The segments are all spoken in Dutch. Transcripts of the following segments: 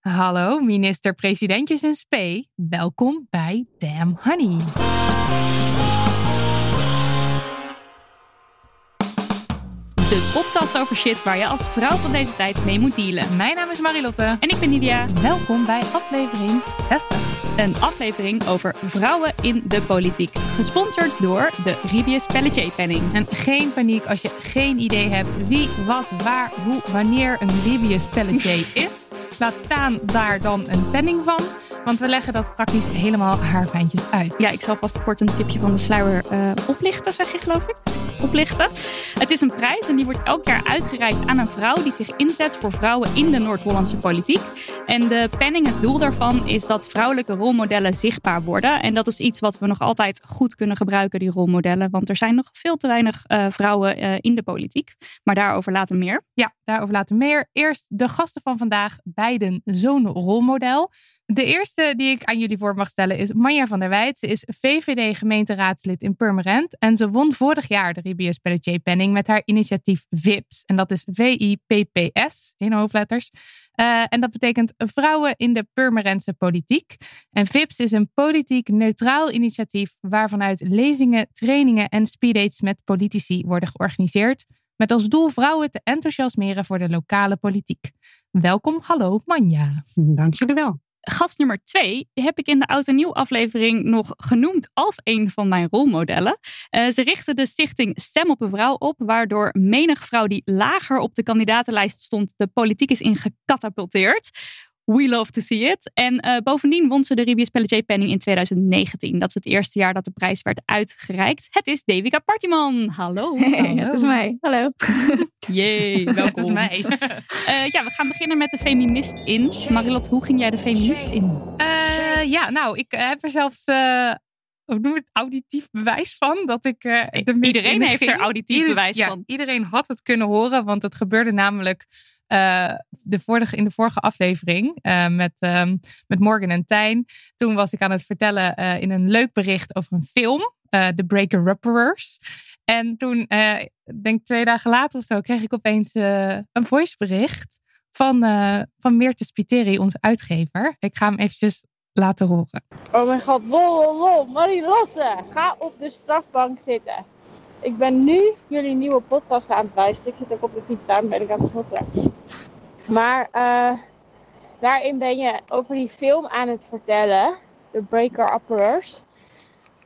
Hallo minister-presidentjes in spe. Welkom bij Damn Honey. De podcast over shit waar je als vrouw van deze tijd mee moet dealen. Mijn naam is Marilotte. En ik ben Nidia. Welkom bij aflevering 60. Een aflevering over vrouwen in de politiek. Gesponsord door de Ribius Pelletier Penning. En geen paniek als je geen idee hebt wie, wat, waar, hoe, wanneer een Ribius Pelletier is. Laat staan daar dan een penning van. Want we leggen dat straks helemaal haarfijntjes uit. Ja, ik zal vast kort een tipje van de sluier uh, oplichten, zeg je geloof ik. Oplichten. Het is een prijs en die wordt elk jaar uitgereikt aan een vrouw die zich inzet voor vrouwen in de Noord-Hollandse politiek. En de penning, het doel daarvan is dat vrouwelijke rolmodellen zichtbaar worden. En dat is iets wat we nog altijd goed kunnen gebruiken, die rolmodellen. Want er zijn nog veel te weinig uh, vrouwen uh, in de politiek. Maar daarover later meer. Ja, daarover later meer. Eerst de gasten van vandaag, beiden zo'n rolmodel. De eerste die ik aan jullie voor mag stellen is Manja van der Wijt. Ze is VVD-gemeenteraadslid in Purmerend. En ze won vorig jaar de Ribius Pelletier Penning met haar initiatief VIPS. En dat is V-I-P-P-S in hoofdletters. Uh, en dat betekent Vrouwen in de Purmerendse Politiek. En VIPS is een politiek neutraal initiatief waarvanuit lezingen, trainingen en speeddates met politici worden georganiseerd. Met als doel vrouwen te enthousiasmeren voor de lokale politiek. Welkom, hallo Manja. Dank jullie wel gast nummer twee heb ik in de Oud en Nieuw aflevering nog genoemd als een van mijn rolmodellen. Uh, ze richtte de stichting Stem op een Vrouw op, waardoor menig vrouw die lager op de kandidatenlijst stond de politiek is ingecatapulteerd. We love to see it. En uh, bovendien won ze de Ribius Pelletier Penning in 2019. Dat is het eerste jaar dat de prijs werd uitgereikt. Het is Devika Partiman. Hallo. Hey, het is mij. Hallo. Jee, welkom. Het is mij. Uh, ja, we gaan beginnen met de feminist in. Marilot, hoe ging jij de feminist in? Uh, ja, nou, ik heb er zelfs hoe noem het, auditief bewijs van. Dat ik uh, de Iedereen heeft er auditief Ieder, bewijs ja, van. Iedereen had het kunnen horen, want het gebeurde namelijk uh, de vorige, in de vorige aflevering uh, met, um, met Morgan en Tijn. Toen was ik aan het vertellen uh, in een leuk bericht over een film, The Breaker Rupperers. En toen, denk twee dagen later of zo, kreeg ik opeens een voicebericht van, van Meerte Spiteri, onze uitgever. Ik ga hem eventjes laten horen. Oh mijn god, lol, lol, lol. Marilotte, ga op de strafbank zitten. Ik ben nu jullie nieuwe podcast aan het luisteren. Ik zit ook op de fiets, daarom ben ik aan het snotteren. Maar uh, daarin ben je over die film aan het vertellen. The Breaker Uppers.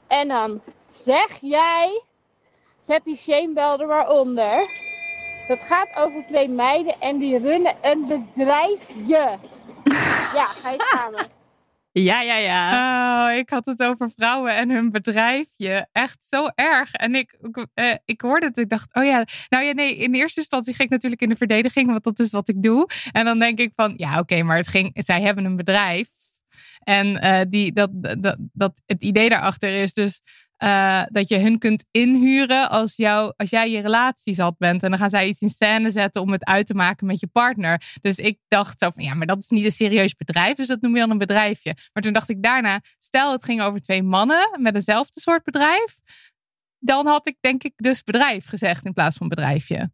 En dan zeg jij, zet die shamebel er maar onder. Dat gaat over twee meiden en die runnen een bedrijfje. Ja, ga je samen. Ja, ja, ja. Oh, ik had het over vrouwen en hun bedrijfje. Echt zo erg. En ik, ik, uh, ik hoorde het. Ik dacht, oh ja. Nou ja, nee. In eerste instantie ging ik natuurlijk in de verdediging. Want dat is wat ik doe. En dan denk ik van, ja, oké. Maar het ging, zij hebben een bedrijf. En uh, die, dat, dat, dat, het idee daarachter is dus uh, dat je hun kunt inhuren als, jou, als jij je relatie zat bent. En dan gaan zij iets in scène zetten om het uit te maken met je partner. Dus ik dacht zo van ja, maar dat is niet een serieus bedrijf. Dus dat noem je dan een bedrijfje. Maar toen dacht ik daarna, stel het ging over twee mannen met eenzelfde soort bedrijf. Dan had ik denk ik dus bedrijf gezegd in plaats van bedrijfje.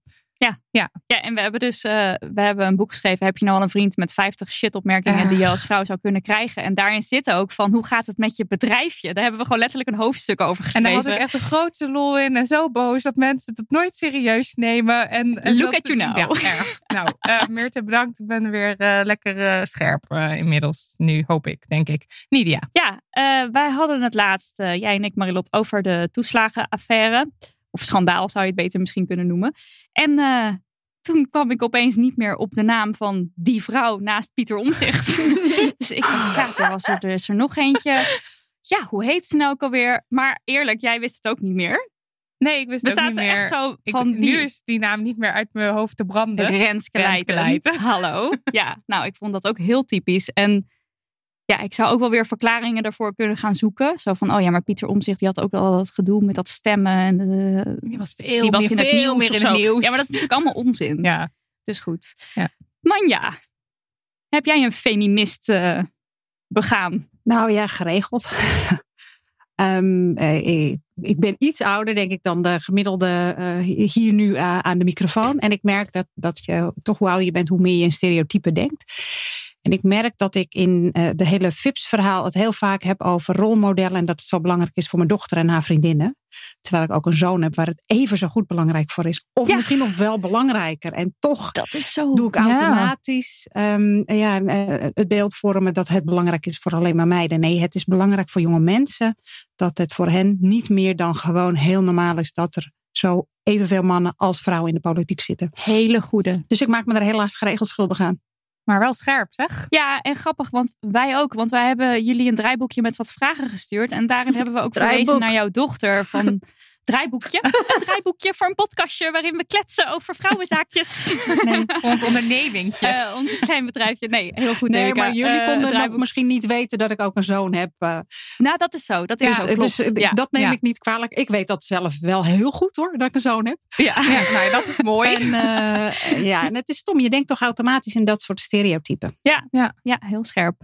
Ja, en we hebben dus eh, we hebben een boek geschreven. Heb je nou al een vriend met 50 shit-opmerkingen die je als vrouw zou kunnen krijgen? En daarin zit ook van hoe gaat het met je bedrijfje? Daar hebben we gewoon letterlijk een hoofdstuk over En geschreven. daar had ik echt de grootste lol in. En zo boos dat mensen het nooit serieus nemen. En, en Look dat- at you now. Ja, erg. Nou, eh Meerte, bedankt. Ik ben weer eh, lekker scherp inmiddels. Nu, hoop ik, denk ik. Nidia. Ja, wij hadden het laatst, jij en ik, Marilot, over de toeslagenaffaire. Of schandaal zou je het beter misschien kunnen noemen. En eh, toen kwam ik opeens niet meer op de naam van die vrouw naast Pieter Omzicht. dus ik dacht, ja, er was er, er is er nog eentje. Ja, hoe heet ze nou ook alweer? Maar eerlijk, jij wist het ook niet meer. Nee, ik wist het ook niet er meer. echt zo Ik- van nu wie? is die naam niet meer uit mijn hoofd te branden. Renske Leijten. Hallo. Ja, nou, ik vond dat ook heel typisch. En ja, ik zou ook wel weer verklaringen daarvoor kunnen gaan zoeken. Zo van, oh ja, maar Pieter Omzicht die had ook al dat gedoe met dat stemmen. En eh, Die was veel, die was meer, in het veel nieuws meer in het nieuws. Ja, maar dat is natuurlijk allemaal onzin. Ja. Dus goed. Ja. Manja, heb jij een feminist eh, begaan? Nou ja, geregeld. Ehm, eh, ik, ik ben iets ouder, denk ik, dan de gemiddelde eh, hier nu eh, aan de microfoon. En ik merk dat, dat je, toch hoe ouder je bent, hoe meer je in stereotypen denkt. En ik merk dat ik in eh, de hele FIPS-verhaal het heel vaak heb over rolmodellen. En dat het zo belangrijk is voor mijn dochter en haar vriendinnen. Terwijl ik ook een zoon heb waar het even zo goed belangrijk voor is. Of Ja. misschien nog wel belangrijker. En toch Dat is zo. doe ik Ja. automatisch ehm, ja, eh, het beeld vormen dat het belangrijk is voor alleen maar meiden. Nee, het is belangrijk voor jonge mensen dat het voor hen niet meer dan gewoon heel normaal is dat er zo evenveel mannen als vrouwen in de politiek zitten. Hele goede. Dus ik maak me er helaas geregeld schuldig aan. Maar wel scherp, zeg. Ja, en grappig, want wij ook. Want wij hebben jullie een draaiboekje met wat vragen gestuurd. En daarin hebben we ook verwezen naar jouw dochter van... Draaiboekje. Een draaiboekje voor een podcastje waarin we kletsen over vrouwenzaakjes. Nee, ons ondernemingje. Eh, ons klein bedrijfje. Nee, heel goed. Nee, Erika. maar jullie Eh, konden nog misschien niet weten dat ik ook een zoon heb. eh, Nou, dat is zo. Dat is dus zo. dus, klopt. ja. dat neem Ja. ik niet kwalijk. Ik weet dat zelf wel heel goed hoor, dat ik een zoon heb. Ja. ja, nou, dat is mooi. En, eh, ja, en het is stom. Je denkt toch automatisch in dat soort stereotypen. ja, heel scherp.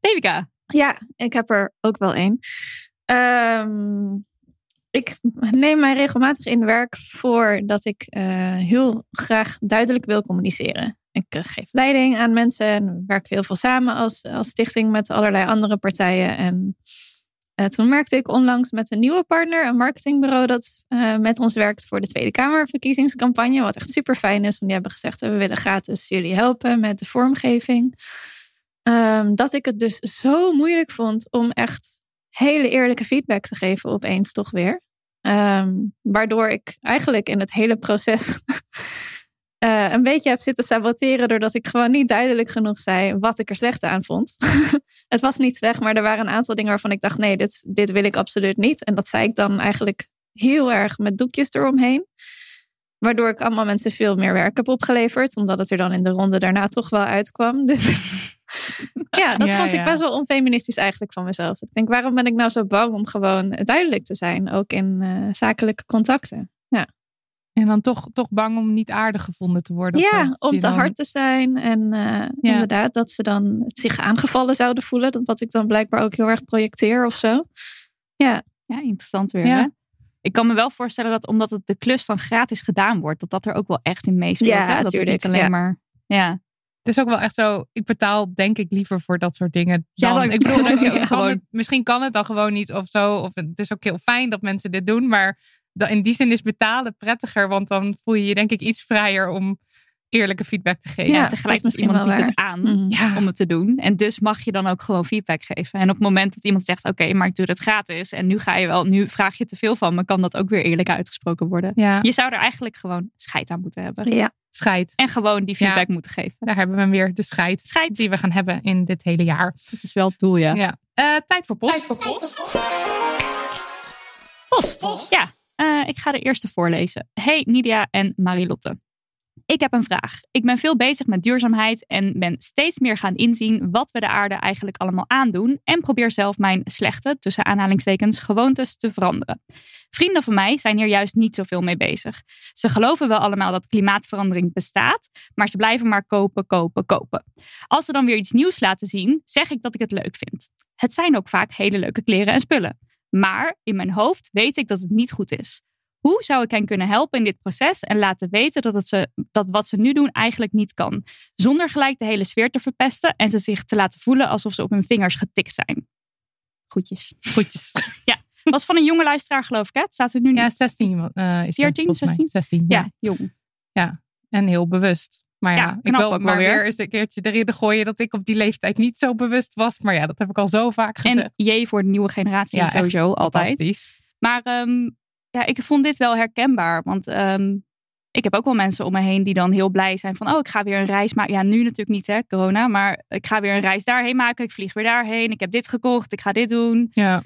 Devika. Ja, ik heb er ook wel één. Ehm, ik neem mij regelmatig in werk voor dat ik eh, heel graag duidelijk wil communiceren. Ik eh, geef leiding aan mensen en we werken heel veel samen als, als stichting met allerlei andere partijen. En eh, toen merkte ik onlangs met een nieuwe partner, een marketingbureau dat met ons werkt voor de Tweede Kamerverkiezingscampagne. Wat echt super fijn is, want die hebben gezegd we willen gratis jullie helpen met de vormgeving. Ehm, dat ik het dus zo moeilijk vond om echt hele eerlijke feedback te geven opeens toch weer. Ehm, waardoor ik eigenlijk in het hele proces eh, een beetje heb zitten saboteren doordat ik gewoon niet duidelijk genoeg zei wat ik er slecht aan vond. het was niet slecht, maar er waren een aantal dingen waarvan ik dacht nee, dit, dit wil ik absoluut niet. En dat zei ik dan eigenlijk heel erg met doekjes eromheen. Waardoor ik allemaal mensen veel meer werk heb opgeleverd. Omdat het er dan in de ronde daarna toch wel uitkwam. Dus ja, dat Ja, vond ik ja. best wel onfeministisch eigenlijk van mezelf. Ik denk, waarom ben ik nou zo bang om gewoon duidelijk te zijn? Ook in eh, zakelijke contacten. En dan toch, toch bang om niet aardig gevonden te worden. of ja, om te dan- hard te zijn. En eh, inderdaad, dat ze dan zich aangevallen zouden voelen. Dat wat ik dan blijkbaar ook heel erg projecteer of zo. Ja, interessant weer. Ja. Hè? Ik kan me wel voorstellen dat omdat het de klus dan gratis gedaan wordt, dat dat er ook wel echt in meespeelt. Ja, hè? Dat het tuurlijk, niet alleen ja. maar. Ja. Het is ook wel echt zo, ik betaal denk ik liever voor dat soort dingen. Ja, Dan, ik bedoel, je gewoon- het- misschien kan het dan gewoon niet of zo. Of het is ook heel fijn dat mensen dit doen. Maar in die zin is betalen prettiger. Want dan voel je je denk ik iets vrijer om eerlijke feedback te geven. Ja, Ja, dat tegelijk iemand niet het aan Mhm. Ja. om het te doen. En dus mag je dan ook gewoon feedback geven. En op het moment dat iemand zegt, oké, maar ik doe het gratis. En nu ga je wel, nu vraag je te veel van me, kan dat ook weer eerlijk uitgesproken worden. Ja, Je zou er eigenlijk gewoon scheid aan moeten hebben. Ja, scheid. En gewoon die Ja. feedback moeten geven. Daar hebben we hem weer, de scheid. Scheid. Die we gaan hebben in dit hele jaar. Dat is wel het doel, ja. Ja. Eh, tijd voor post. Post. Ja, eh, ik ga de eerste voorlezen. Hey Nidia en Marilotte. Ik heb een vraag. Ik ben veel bezig met duurzaamheid en ben steeds meer gaan inzien wat we de aarde eigenlijk allemaal aandoen en probeer zelf mijn slechte, tussen aanhalingstekens, gewoontes te veranderen. Vrienden van mij zijn hier juist niet zoveel mee bezig. Ze geloven wel allemaal dat klimaatverandering bestaat, maar ze blijven maar kopen, kopen, kopen. Als ze dan weer iets nieuws laten zien, zeg ik dat ik het leuk vind. Het zijn ook vaak hele leuke kleren en spullen. Maar in mijn hoofd weet ik dat het niet goed is. Hoe zou ik hen kunnen helpen in dit proces en laten weten dat, het ze, dat wat ze nu doen eigenlijk niet kan? Zonder gelijk de hele sfeer te verpesten en ze zich te laten voelen alsof ze op hun vingers getikt zijn. Groetjes. Goedjes. Was van een jonge luisteraar, geloof ik. Hè? Het staat er nu niet. Ja, 16 eh is 14, het, volgens mij. 16? 16, ja. ja, jong. En heel bewust. Maar ja, Ja, ik wil ook maar weer. eens een keertje erin gooien dat ik op die leeftijd niet zo bewust was. Maar ja, dat heb ik al zo vaak gezegd. En jee voor de nieuwe generatie Ja, sowieso, altijd. Maar ehm, ja, ik vond dit wel herkenbaar. Want ehm, ik heb ook wel mensen om me heen die dan heel blij zijn van... oh, ik ga weer een reis maken. Ja, nu natuurlijk niet, hè, corona. Maar ik ga weer een reis daarheen maken. Ik vlieg weer daarheen. Ik heb dit gekocht. Ik ga dit doen. Ja.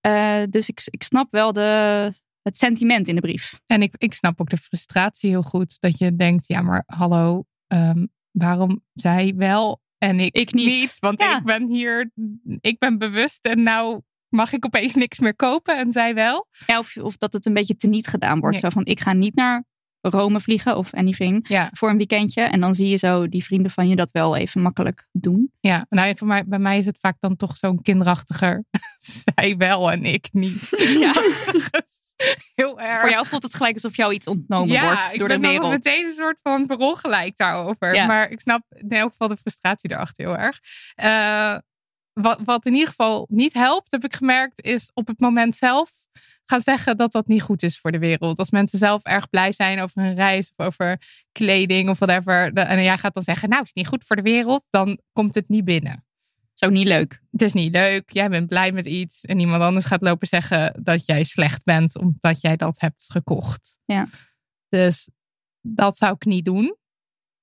Eh, dus ik, ik snap wel de, het sentiment in de brief. En ik, ik snap ook de frustratie heel goed. Dat je denkt, ja maar hallo, ehm, waarom zij wel en ik, Ik niet. Want Ja. ik ben hier, ik ben bewust en nou mag ik opeens niks meer kopen en zij wel. Ja, of, of dat het een beetje teniet gedaan wordt. Ja. Zo van, ik ga niet naar Rome vliegen of anything Ja. voor een weekendje. En dan zie je zo die vrienden van je dat wel even makkelijk doen. Ja, nou ja, voor mij, bij mij is het vaak dan toch zo'n kinderachtiger. zij wel en ik niet. Ja. heel erg. Voor jou voelt het gelijk alsof jou iets ontnomen ja, wordt ik door de ben dan wereld. meteen een soort van verongelijk daarover. Ja. Maar ik snap in elk geval de frustratie erachter heel erg. Eh, wat, wat in ieder geval niet helpt, heb ik gemerkt, is op het moment zelf gaan zeggen dat dat niet goed is voor de wereld. Als mensen zelf erg blij zijn over een reis of over kleding of whatever. En jij gaat dan zeggen, nou, het is niet goed voor de wereld. Dan komt het niet binnen. is ook niet leuk. Het is niet leuk, jij bent blij met iets. En iemand anders gaat lopen zeggen dat jij slecht bent omdat jij dat hebt gekocht. Ja. Dus dat zou ik niet doen.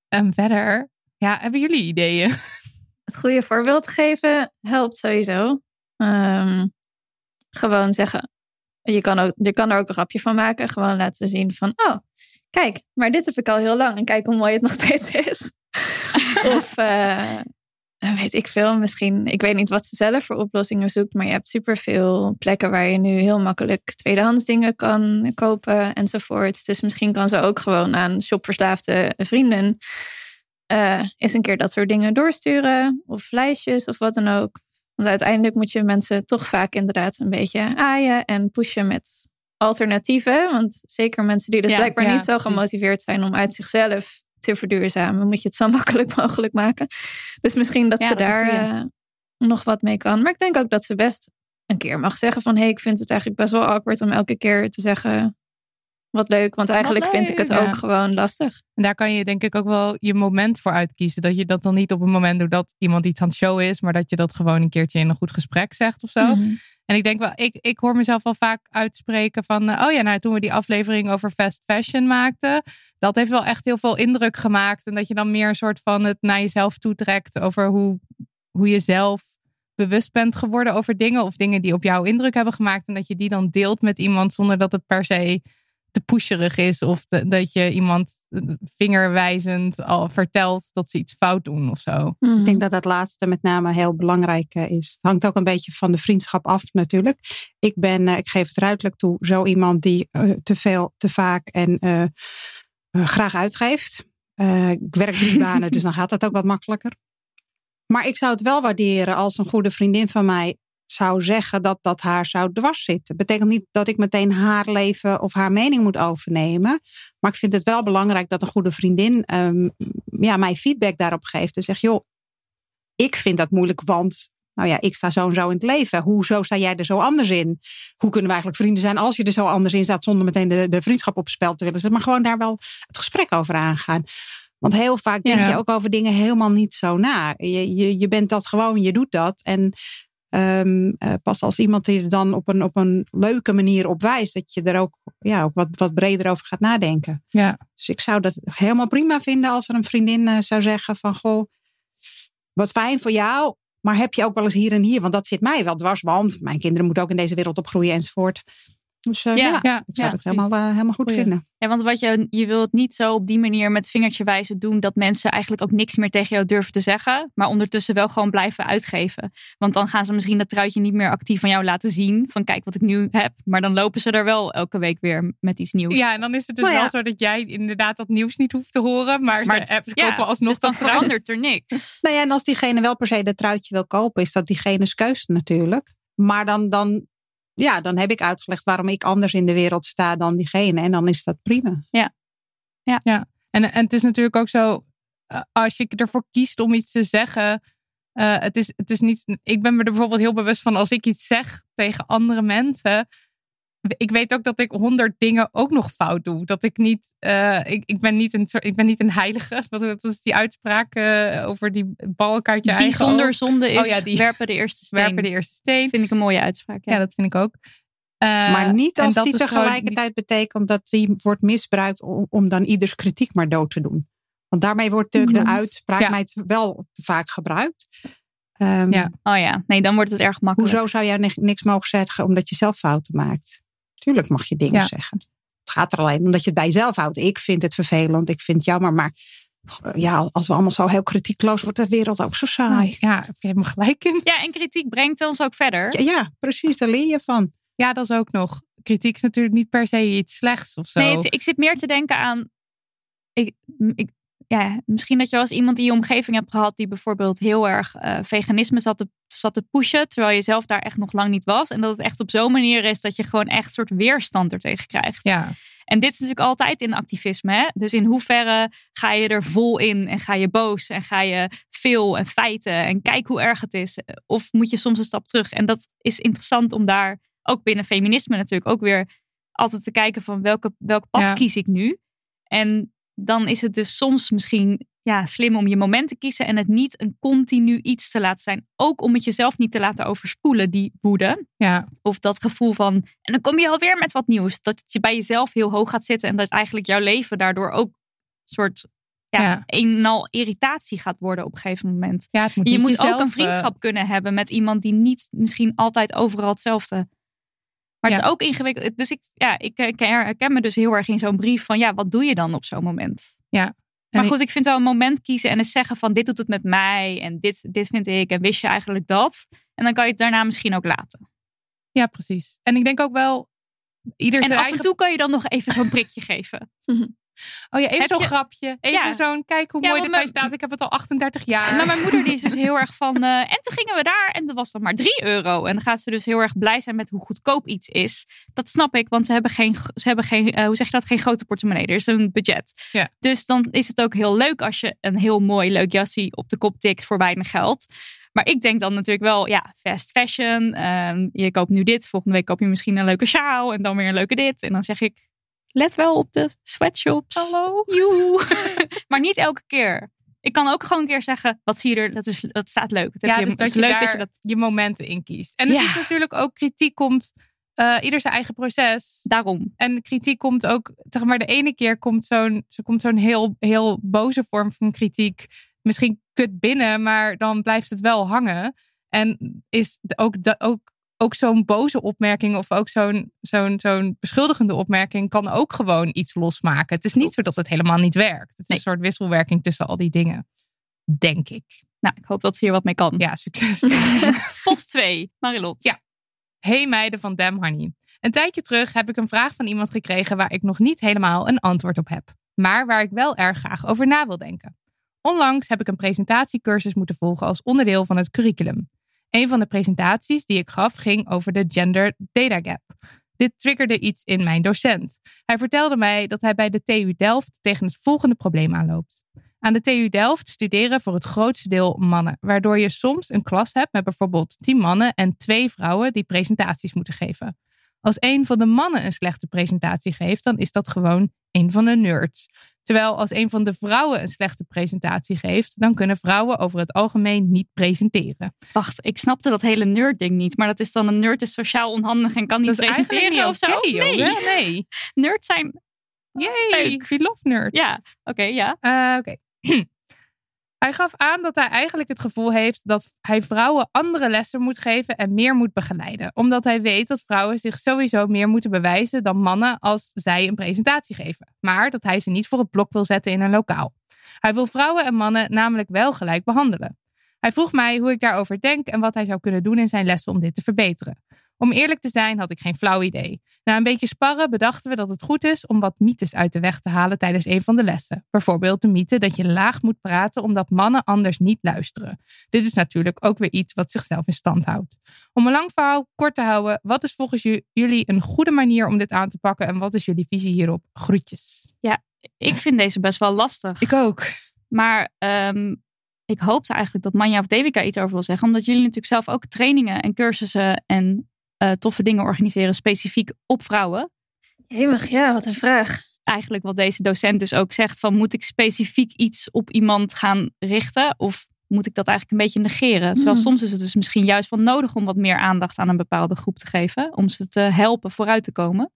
En verder, ja, hebben jullie ideeën? Het goede voorbeeld geven helpt sowieso. Ehm, gewoon zeggen. Je kan, ook, je kan er ook een grapje van maken. Gewoon laten zien van, oh, kijk, maar dit heb ik al heel lang. En kijk hoe mooi het nog steeds is. of eh, weet ik veel, misschien, ik weet niet wat ze zelf voor oplossingen zoekt. Maar je hebt superveel plekken waar je nu heel makkelijk tweedehands dingen kan kopen enzovoort. Dus misschien kan ze ook gewoon aan shopverslaafde vrienden eh eens een keer dat soort dingen doorsturen. Of lijstjes of wat dan ook. Want uiteindelijk moet je mensen toch vaak inderdaad een beetje aaien en pushen met alternatieven. Want zeker mensen die dus Ja, blijkbaar ja, niet zo gemotiveerd zijn om uit zichzelf te verduurzamen, moet je het zo makkelijk mogelijk maken. Dus misschien dat Ja, ze dat is daar eh, nog wat mee kan. Maar ik denk ook dat ze best een keer mag zeggen van... hé, hey, ik vind het eigenlijk best wel awkward om elke keer te zeggen... wat leuk, want eigenlijk vind ik het ook gewoon lastig. En daar kan je denk ik ook wel je moment voor uitkiezen. Dat je dat dan niet op een moment doet dat iemand iets aan het show is. Maar dat je dat gewoon een keertje in een goed gesprek zegt of zo. Mhm. En ik denk wel, ik, ik hoor mezelf wel vaak uitspreken van, eh, oh ja, nou toen we die aflevering over fast fashion maakten, dat heeft wel echt heel veel indruk gemaakt. En dat je dan meer een soort van het naar jezelf toetrekt over hoe, hoe je zelf bewust bent geworden over dingen of dingen die op jou indruk hebben gemaakt. En dat je die dan deelt met iemand zonder dat het per se te pusherig is of de- dat je iemand eh, vingerwijzend al vertelt dat ze iets fout doen of zo. Ik denk dat dat laatste met name heel belangrijk eh, is. Het hangt ook een beetje van de vriendschap af natuurlijk. Ik ben, eh, ik geef het ruidelijk toe, zo iemand die eh, te veel, te vaak en eh, eh, graag uitgeeft. Eh, ik werk drie banen, dus dan gaat dat ook wat makkelijker. Maar ik zou het wel waarderen als een goede vriendin van mij zou zeggen dat dat haar zou dwars zitten. Betekent niet dat ik meteen haar leven of haar mening moet overnemen. Maar ik vind het wel belangrijk dat een goede vriendin ehm, ja, mij feedback daarop geeft. En zegt, joh, ik vind dat moeilijk, want nou ja, ik sta zo en zo in het leven. Hoezo sta jij er zo anders in? Hoe kunnen we eigenlijk vrienden zijn als je er zo anders in staat, zonder meteen de, de vriendschap op spel te willen zetten, maar gewoon daar wel het gesprek over aangaan. Want heel vaak denk Ja. je ook over dingen helemaal niet zo na. Je, je, je bent dat gewoon, je doet dat. En ehm, eh, pas als iemand die er dan op een, op een leuke manier op wijst, dat je er ook, ja, ook wat, wat breder over gaat nadenken. Ja. Dus ik zou dat helemaal prima vinden als er een vriendin eh, zou zeggen van goh, wat fijn voor jou, maar heb je ook wel eens hier en hier, want dat zit mij wel dwars, want mijn kinderen moeten ook in deze wereld opgroeien enzovoort. Dus eh, Ja. ja, ik zou ja, het helemaal, eh, helemaal goed Goeie. vinden. Ja, want wat je, je wilt niet zo op die manier met vingertje wijzen doen dat mensen eigenlijk ook niks meer tegen jou durven te zeggen, maar ondertussen wel gewoon blijven uitgeven. Want dan gaan ze misschien dat truitje niet meer actief van jou laten zien, van kijk wat ik nu heb, maar dan lopen ze er wel elke week weer met iets nieuws. Ja, en dan is het dus Nou ja. wel zo dat jij inderdaad dat nieuws niet hoeft te horen, maar, Maar ze, het- kopen alsnog dus dan dat verandert er niks. Nou ja, en als diegene wel per se dat truitje wil kopen, is dat diegene's keuze natuurlijk. Maar dan, dan ja, dan heb ik uitgelegd waarom ik anders in de wereld sta dan diegene. En dan is dat prima. En, en het is natuurlijk ook zo, eh, als je ervoor kiest om iets te zeggen. eh, het, is, het is niet. Ik ben me er bijvoorbeeld heel bewust van als ik iets zeg tegen andere mensen. Ik weet ook dat ik honderd dingen ook nog fout doe. Dat ik niet. eh, ik, ik, ben niet een, ik ben niet een heilige. Dat is die uitspraak eh, over die balk uit je Die eigen zonder oog. zonde is Oh ja, die- werpen de eerste steen. Werpen de eerste steen. Vind ik een mooie uitspraak. Ja. Ja, dat vind ik ook. Eh, maar niet als dat die is tegelijkertijd betekent dat die wordt misbruikt om, om dan ieders kritiek maar dood te doen. Want daarmee wordt de, de uitspraak Ja. mij wel te vaak gebruikt. Ehm, Ja. Oh ja, nee, dan wordt het erg makkelijk. Hoezo zou jij ni- niks mogen zeggen omdat je zelf fouten maakt? Tuurlijk mag je dingen Ja. zeggen. Het gaat er alleen om dat je het bij jezelf houdt. Ik vind het vervelend, ik vind het jammer. Maar ja, als we allemaal zo heel kritiekloos wordt de wereld ook zo saai. Ja, heb je helemaal gelijk in. Ja, en kritiek brengt ons ook verder. Ja, ja, precies, daar leer je van. Ja, dat is ook nog. Kritiek is natuurlijk niet per se iets slechts of zo. Nee, het- ik zit meer te denken aan. Ik, ik, ja, misschien dat je wel eens iemand in je omgeving hebt gehad die bijvoorbeeld heel erg eh, veganisme zat te, zat te pushen, terwijl je zelf daar echt nog lang niet was. En dat het echt op zo'n manier is dat je gewoon echt een soort weerstand er tegen krijgt. Ja, En dit is natuurlijk altijd in activisme. Hè? Dus in hoeverre ga je er vol in en ga je boos en ga je veel en feiten en kijk hoe erg het is. Of moet je soms een stap terug? En dat is interessant om daar ook binnen feminisme natuurlijk ook weer altijd te kijken van welke, welk pad Ja. kies ik nu? En dan is het dus soms misschien ja, slim om je moment te kiezen en het niet een continu iets te laten zijn. Ook om het jezelf niet te laten overspoelen, die woede ja, of dat gevoel van. En dan kom je alweer met wat nieuws. Dat het je bij jezelf heel hoog gaat zitten. En dat eigenlijk jouw leven daardoor ook een soort. Ja, Ja. een en al irritatie gaat worden op een gegeven moment. ja het moet je niet moet jezelf, ook een eh, vriendschap kunnen hebben met iemand die niet misschien altijd overal hetzelfde. Maar het Ja. is ook ingewikkeld. Dus ik, ja, ik eh, herken me dus heel erg in zo'n brief van ja, wat doe je dan op zo'n moment? Ja. Maar goed, ik vind wel een moment kiezen en eens zeggen van dit doet het met mij en dit, dit vind ik en wist je eigenlijk dat? En dan kan je het daarna misschien ook laten. Ja, precies. En ik denk ook wel. Ieder En af eigen... en toe kan je dan nog even zo'n prikje geven. Oh ja, even zo'n je- grapje. Even Ja. zo'n, kijk hoe Ja, mooi de mijn- staat. Ik heb het al 38 jaar. Maar mijn moeder die is dus heel erg van... eh, en toen gingen we daar en dat was dan maar 3 euro. En dan gaat ze dus heel erg blij zijn met hoe goedkoop iets is. Dat snap ik, want ze hebben geen, ze hebben geen eh, hoe zeg je dat, geen grote portemonnee. Er is een budget. Ja. Dus dan is het ook heel leuk als je een heel mooi leuk jasje op de kop tikt voor weinig geld. Maar ik denk dan natuurlijk wel, ja, fast fashion. ehm, je koopt nu dit, volgende week koop je misschien een leuke sjaal en dan weer een leuke dit. En dan zeg ik, let wel op de sweatshops. Hallo? Joehoe. maar niet elke keer. Ik kan ook gewoon een keer zeggen, wat zie je er, dat, is, dat staat leuk. Heb Ja, je, dus dat je leuk dat je dat je momenten in kiest. En het Ja. is natuurlijk ook kritiek komt... eh, ieder zijn eigen proces. daarom. En kritiek komt ook, zeg maar, de ene keer komt zo'n, zo'n heel, heel boze vorm van kritiek misschien kut binnen, maar dan blijft het wel hangen. En is ook, de, ook, ook zo'n boze opmerking of ook zo'n, zo'n, zo'n beschuldigende opmerking kan ook gewoon iets losmaken. Het is niet zo dat het helemaal niet werkt. Het is Nee. een soort wisselwerking tussen al die dingen. Denk ik. Nou, ik hoop dat ze hier wat mee kan. Ja, succes. Post 2, Marilot. Ja. Hey meiden van Damn Honey. Een tijdje terug heb ik een vraag van iemand gekregen waar ik nog niet helemaal een antwoord op heb. Maar waar ik wel erg graag over na wil denken. Onlangs heb ik een presentatiecursus moeten volgen als onderdeel van het curriculum. Een van de presentaties die ik gaf ging over de Gender Data Gap. Dit triggerde iets in mijn docent. Hij vertelde mij dat hij bij de TU Delft tegen het volgende probleem aanloopt. Aan de TU Delft studeren voor het grootste deel mannen, waardoor je soms een klas hebt met bijvoorbeeld 10 mannen en twee vrouwen die presentaties moeten geven. Als een van de mannen een slechte presentatie geeft, dan is dat gewoon een van de nerds. Terwijl als een van de vrouwen een slechte presentatie geeft, dan kunnen vrouwen over het algemeen niet presenteren. Wacht, ik snapte dat hele nerd-ding niet. Maar dat is dan een nerd is sociaal onhandig en kan niet dat presenteren niet of zo? nee, jongen. Nee. nerds zijn... Yay, Leuk. we love nerds. Ja, oké, ja. Eh, Oké. hij gaf aan dat hij eigenlijk het gevoel heeft dat hij vrouwen andere lessen moet geven en meer moet begeleiden. Omdat hij weet dat vrouwen zich sowieso meer moeten bewijzen dan mannen als zij een presentatie geven. Maar dat hij ze niet voor het blok wil zetten in een lokaal. Hij wil vrouwen en mannen namelijk wel gelijk behandelen. Hij vroeg mij hoe ik daarover denk en wat hij zou kunnen doen in zijn lessen om dit te verbeteren. Om eerlijk te zijn had ik geen flauw idee. Na een beetje sparren bedachten we dat het goed is om wat mythes uit de weg te halen tijdens een van de lessen. Bijvoorbeeld de mythe dat je laag moet praten omdat mannen anders niet luisteren. Dit is natuurlijk ook weer iets wat zichzelf in stand houdt. Om een lang verhaal kort te houden, wat is volgens jullie een goede manier om dit aan te pakken en wat is jullie visie hierop? Groetjes. Ja, ik vind deze best wel lastig. Ik ook. Maar ehm, ik hoopte eigenlijk dat Manja of Devika iets over wil zeggen. Omdat jullie natuurlijk zelf ook trainingen en cursussen en uh, toffe dingen organiseren specifiek op vrouwen. Hemig, ja, wat een vraag. Eigenlijk wat deze docent dus ook zegt van moet ik specifiek iets op iemand gaan richten of moet ik dat eigenlijk een beetje negeren? Terwijl Hmm. soms is het dus misschien juist wel nodig om wat meer aandacht aan een bepaalde groep te geven. Om ze te helpen vooruit te komen.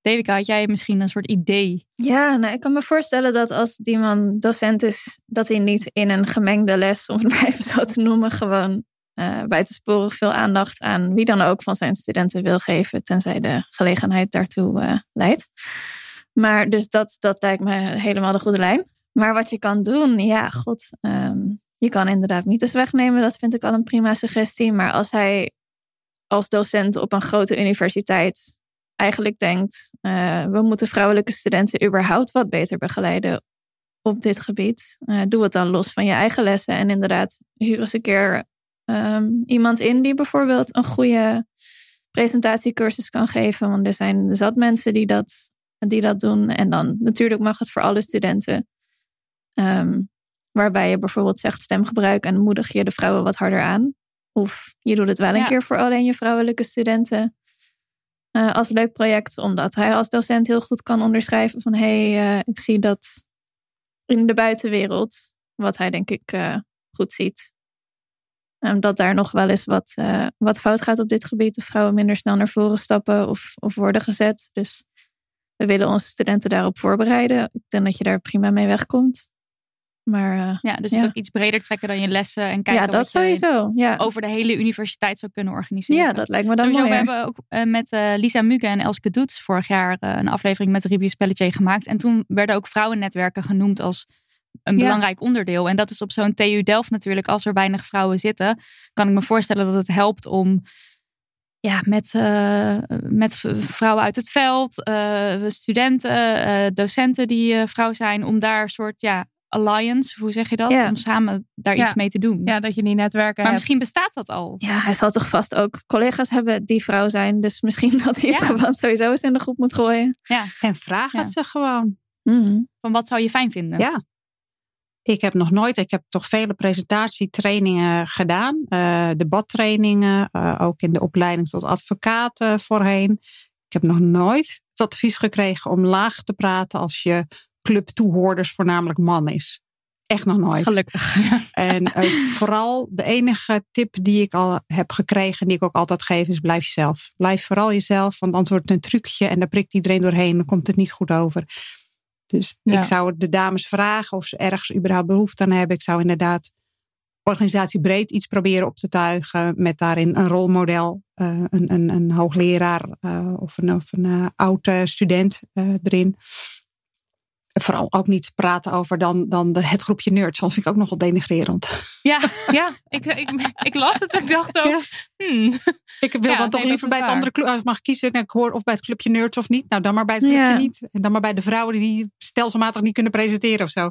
Devika, had jij misschien een soort idee? Ja, nou, ik kan me voorstellen dat als die man docent is, dat hij niet in een gemengde les, om het maar even zo te noemen, gewoon eh buitensporig veel aandacht aan wie dan ook van zijn studenten wil geven, tenzij de gelegenheid daartoe eh, leidt. Maar dus dat, dat lijkt me helemaal de goede lijn. Maar wat je kan doen, ja, god, ehm, je kan inderdaad mythes wegnemen. Dat vind ik al een prima suggestie. Maar als hij als docent op een grote universiteit eigenlijk denkt, eh, we moeten vrouwelijke studenten überhaupt wat beter begeleiden op dit gebied. Doe het dan los van je eigen lessen en inderdaad huur eens een keer ehm, iemand in die bijvoorbeeld een goede presentatiecursus kan geven. Want er zijn zat mensen die dat, die dat doen. En dan natuurlijk mag het voor alle studenten. Ehm, waarbij je bijvoorbeeld zegt stemgebruik en moedig je de vrouwen wat harder aan. Of je doet het wel een Ja. keer voor alleen je vrouwelijke studenten eh, als leuk project, omdat hij als docent heel goed kan onderschrijven van hé, hey, eh, ik zie dat in de buitenwereld, wat hij denk ik eh, goed ziet, dat daar nog wel eens wat, eh, wat fout gaat op dit gebied, of vrouwen minder snel naar voren stappen of, of worden gezet. Dus we willen onze studenten daarop voorbereiden. Ik denk dat je daar prima mee wegkomt. Maar eh, Ja, dus Ja. het ook iets breder trekken dan je lessen en kijken ja, dat wat je sowieso. Ja. over de hele universiteit zou kunnen organiseren. ja, dat lijkt me dan mooi. we hebben ook eh, met Lisa Muge en Elske Doets vorig jaar een aflevering met Ruby Spelletje gemaakt. En toen werden ook vrouwennetwerken genoemd als een Ja. belangrijk onderdeel. En dat is op zo'n TU Delft natuurlijk, als er weinig vrouwen zitten, kan ik me voorstellen dat het helpt om ja, met, eh, met vrouwen uit het veld, eh, studenten, eh, docenten die eh, vrouw zijn, om daar een soort ja, alliance, hoe zeg je dat? Ja. Om samen daar Ja. iets mee te doen. Ja, dat je die netwerken maar hebt. misschien bestaat dat al. Ja, hij zal toch vast ook collega's hebben die vrouw zijn. Dus misschien dat hij het Ja. gewoon sowieso eens in de groep moet gooien. En vraag Ja. het ze gewoon. Mhm. Van wat zou je fijn vinden? Ja. Ik heb nog nooit, ik heb toch vele presentatietrainingen gedaan. eh, debattrainingen, eh, ook in de opleiding tot advocaat eh, voorheen. Ik heb nog nooit het advies gekregen om laag te praten als je club toehoorders voornamelijk man is. Echt nog nooit. Gelukkig. En vooral de enige tip die ik al heb gekregen, die ik ook altijd geef, is blijf jezelf. Blijf vooral jezelf, want anders wordt het een trucje en daar prikt iedereen doorheen. Dan komt het niet goed over. Dus Ja. ik zou de dames vragen of ze ergens überhaupt behoefte aan hebben. Ik zou inderdaad organisatiebreed iets proberen op te tuigen met daarin een rolmodel, eh, een, een, een hoogleraar eh, of een, of een eh, oude student erin. Vooral ook niet praten over dan, dan de, het groepje nerds. Dat vind ik ook nogal denigrerend. Ja, Ja, ik, ik, ik las het en ik dacht ook, Ja. hmm, Ik wil Ja, dan toch nee, liever bij het andere club. Als ik mag kiezen, nou, ik hoor of bij het clubje nerds of niet. Nou, dan maar bij het clubje Ja. niet. En dan maar bij de vrouwen die stelselmatig niet kunnen presenteren of zo.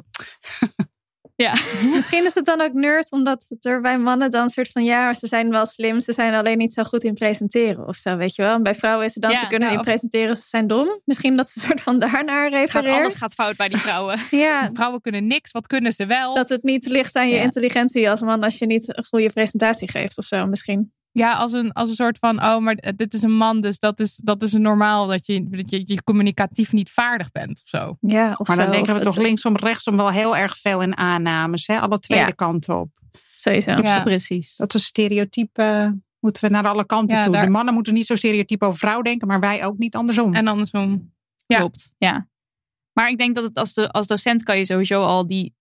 ja. Misschien is het dan ook nerd, omdat het er bij mannen dan een soort van ja, maar ze zijn wel slim, ze zijn alleen niet zo goed in presenteren of zo, weet je wel. En bij vrouwen is het dan Ja, ze kunnen of- presenteren, ze zijn dom. Misschien dat ze een soort van daarnaar Gaat, refereert. alles gaat fout bij die vrouwen. Ja, vrouwen kunnen niks, wat kunnen ze wel? dat het niet ligt aan je Ja. intelligentie als man als je niet een goede presentatie geeft of zo misschien. Ja, als een, als een soort van, oh, maar dit is een man, dus dat is, dat is normaal dat je, dat je, je communicatief niet vaardig bent of zo. Ja, of Maar dan zo, denken we toch het- linksom, rechtsom wel heel erg veel in aannames. Hè? Alle tweede Ja. kanten op. Sowieso. Ja. Precies. Dat is stereotype. Moeten we naar alle kanten Ja, toe. daar- De mannen moeten niet zo stereotyp over vrouw denken, maar wij ook niet andersom. En andersom. Ja. Klopt, ja. Maar ik denk dat het als, de, als docent kan je sowieso al die,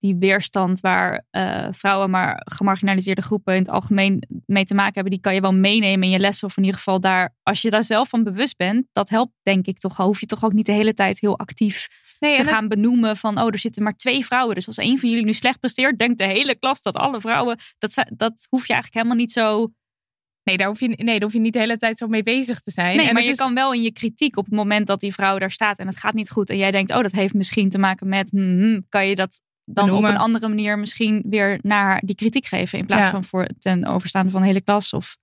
die weerstand waar eh, vrouwen, maar gemarginaliseerde groepen in het algemeen mee te maken hebben, die kan je wel meenemen in je lessen. Of in ieder geval daar, als je daar zelf van bewust bent, dat helpt denk ik toch al. Hoef je toch ook niet de hele tijd heel actief Nee, te gaan benoemen van, oh, er zitten maar twee vrouwen. Dus als een van jullie nu slecht presteert, denkt de hele klas dat alle vrouwen, dat, dat hoef je eigenlijk helemaal niet zo Nee daar, hoef je, nee, daar hoef je niet de hele tijd zo mee bezig te zijn. Nee, En maar je is- kan wel in je kritiek op het moment dat die vrouw daar staat en het gaat niet goed. En jij denkt, oh, dat heeft misschien te maken met, hmm, kan je dat dan Benoemen. op een andere manier misschien weer naar die kritiek geven. In plaats Ja. van voor ten overstaande van de hele klas. Of,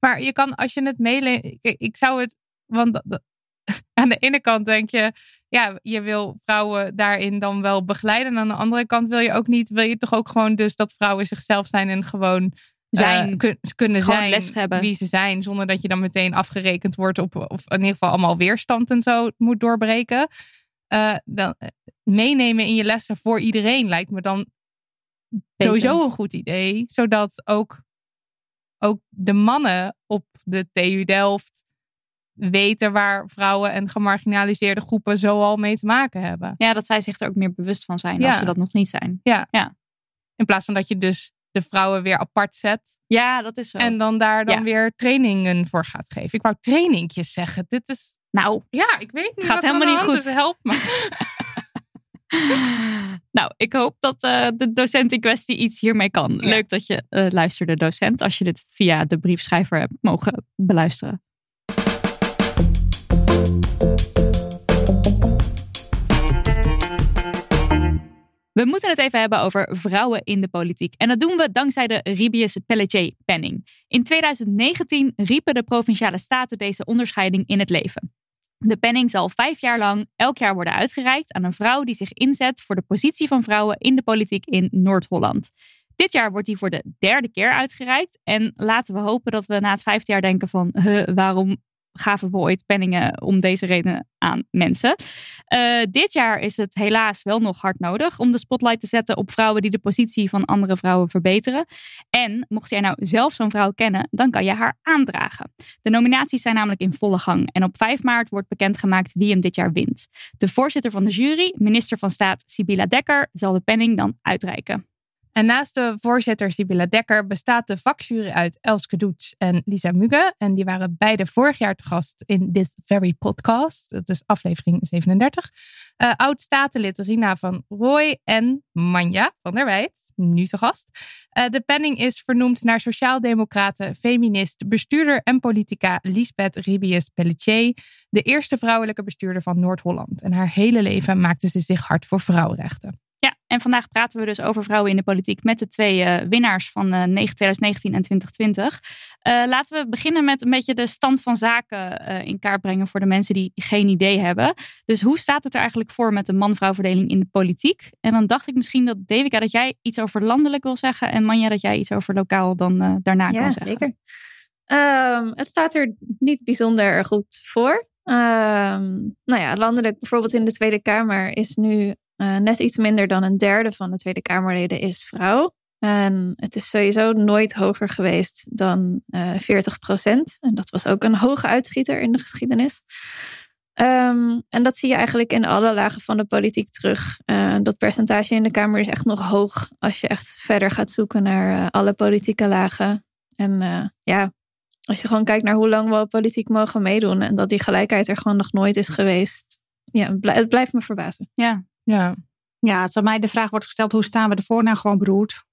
Maar je kan, als je het meeleest. Ik, ik zou het. Want aan de ene kant denk je. Ja, je wil vrouwen daarin dan wel begeleiden. En aan de andere kant wil je ook niet. Wil je toch ook gewoon dus dat vrouwen zichzelf zijn en gewoon. Zijn. eh, kun- kunnen Gewoon zijn les hebben. wie ze zijn. Zonder dat je dan meteen afgerekend wordt op. Of in ieder geval allemaal weerstand en zo moet doorbreken. Eh, dan, eh, meenemen in je lessen voor iedereen lijkt me dan Beter. sowieso een goed idee. Zodat ook, ook de mannen op de TU Delft weten waar vrouwen en gemarginaliseerde groepen zoal mee te maken hebben. ja, dat zij zich er ook meer bewust van zijn Ja. als ze dat nog niet zijn. In plaats van dat je dus de vrouwen weer apart zet Ja, dat is zo. en dan daar dan Ja. weer trainingen voor gaat geven. Ik wou trainingjes zeggen. Dit is, Nou, ja, ik weet niet Gaat wat helemaal niet goed. is. Help me. nou, ik hoop dat eh, de docent in kwestie iets hiermee kan. Ja. Leuk dat je eh, luisterde, docent, als je dit via de briefschrijver hebt mogen beluisteren. We moeten het even hebben over vrouwen in de politiek. En dat doen we dankzij de Ribius Pelletier Penning. In 2019 riepen de provinciale staten deze onderscheiding in het leven. De penning zal vijf jaar lang elk jaar worden uitgereikt aan een vrouw die zich inzet voor de positie van vrouwen in de politiek in Noord-Holland. Dit jaar wordt die voor de derde keer uitgereikt. En laten we hopen dat we na het vijfde jaar denken van huh, waarom gaven we ooit penningen om deze reden aan mensen. Eh, dit jaar is het helaas wel nog hard nodig om de spotlight te zetten op vrouwen die de positie van andere vrouwen verbeteren. En mocht jij nou zelf zo'n vrouw kennen, dan kan je haar aandragen. De nominaties zijn namelijk in volle gang. En op 5 maart wordt bekendgemaakt wie hem dit jaar wint. De voorzitter van de jury, minister van Staat Sibylla Dekker, zal de penning dan uitreiken. En naast de voorzitter Sibylla Dekker bestaat de vakjury uit Elske Doets en Lisa Muge. En die waren beide vorig jaar te gast in This Very Podcast. Dat is aflevering 37. Eh, Oud-statenlid Rina van Rooij en Manja van der Wijt, nu te gast. Eh, de penning is vernoemd naar sociaaldemocrate, feminist, bestuurder en politica Lisbeth Ribius Pelletier. De eerste vrouwelijke bestuurder van Noord-Holland. En haar hele leven maakte ze zich hard voor vrouwenrechten. Ja, en vandaag praten we dus over vrouwen in de politiek met de twee eh, winnaars van eh, 2019 en 2020. Eh, laten we beginnen met een beetje de stand van zaken in kaart brengen voor de mensen die geen idee hebben. Dus hoe staat het er eigenlijk voor met de man-vrouw verdeling in de politiek? En dan dacht ik misschien dat Devika dat jij iets over landelijk wil zeggen en Manja dat jij iets over lokaal dan daarna ja, kan zeggen. zeker. Ehm, het staat er niet bijzonder goed voor. Ehm, nou ja, landelijk bijvoorbeeld in de Tweede Kamer is nu eh, net iets minder dan een derde van de Tweede Kamerleden is vrouw. En het is sowieso nooit hoger geweest dan eh 40 procent. En dat was ook een hoge uitschieter in de geschiedenis. Ehm, en dat zie je eigenlijk in alle lagen van de politiek terug. Eh, dat percentage in de Kamer is echt nog hoog als je echt verder gaat zoeken naar alle politieke lagen. En ja, als je gewoon kijkt naar hoe lang we politiek mogen meedoen en dat die gelijkheid er gewoon nog nooit is geweest. Ja, het blijft me verbazen. Ja, Ja, Ja, als mij de vraag wordt gesteld, hoe staan we ervoor? Nou, gewoon beroerd.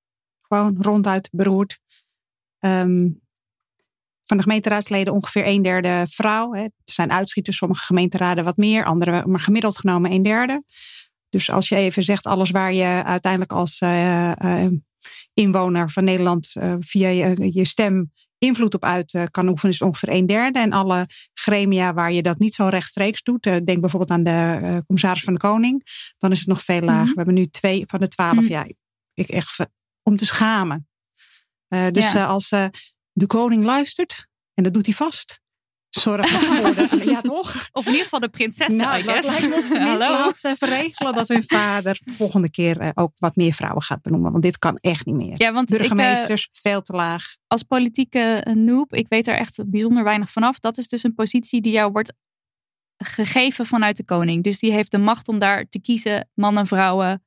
Gewoon ronduit beroerd. Ehm, van de gemeenteraadsleden ongeveer een derde vrouw. Hè. Er zijn uitschieters, sommige gemeenteraden wat meer, andere, maar gemiddeld genomen een derde. Dus als je even zegt, alles waar je uiteindelijk als eh, eh, inwoner van Nederland eh, via je, je stem invloed op uit eh, kan oefenen, is ongeveer een derde. En alle gremia waar je dat niet zo rechtstreeks doet, eh, denk bijvoorbeeld aan de eh, commissaris van de Koning, dan is het nog veel lager. Mhm. We hebben nu twee van de twaalf. Mhm. Ja, ik echt om te schamen. Dus Ja. als de koning luistert, en dat doet hij vast, zorg ervoor. dat- ja, toch? of in ieder geval de prinses. Nou, dat lijkt me op zijn minst. Laat ze even regelen dat hun vader volgende keer eh, ook wat meer vrouwen gaat benoemen. Want dit kan echt niet meer. Ja, want ik, eh, Burgemeesters, veel te laag. als politieke eh, noob, ik weet er echt bijzonder weinig vanaf. Dat is dus een positie die jou wordt gegeven vanuit de koning. Dus die heeft de macht om daar te kiezen, mannen, vrouwen.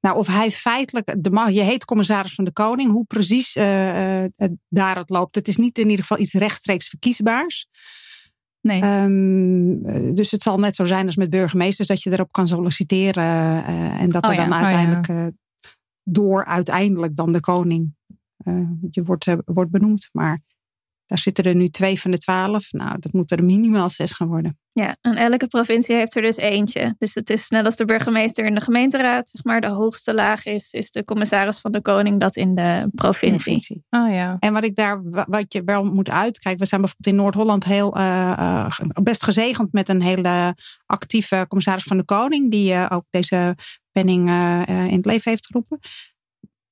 Nou, of hij feitelijk, de, je heet commissaris van de Koning, hoe precies eh, eh, het daar het loopt. Het is niet in ieder geval iets rechtstreeks verkiesbaars. Nee. Ehm, eh, dus het zal net zo zijn als met burgemeesters, dat je erop kan solliciteren. eh, en dat Oh er ja. dan Oh ja. uiteindelijk eh, door uiteindelijk dan de koning eh, je wordt, eh, wordt benoemd. Maar Daar zitten er nu twee van de twaalf. Nou, dat moeten er minimaal zes gaan worden. Ja, en elke provincie heeft er dus eentje. Dus het is net als de burgemeester in de gemeenteraad, zeg maar, de hoogste laag is, is de commissaris van de koning dat in de provincie. provincie. Oh ja. En wat ik daar, wa- wat je wel moet uitkijken, we zijn bijvoorbeeld in Noord-Holland heel eh, eh, best gezegend met een hele actieve commissaris van de Koning, die eh, ook deze penning in het leven heeft geroepen.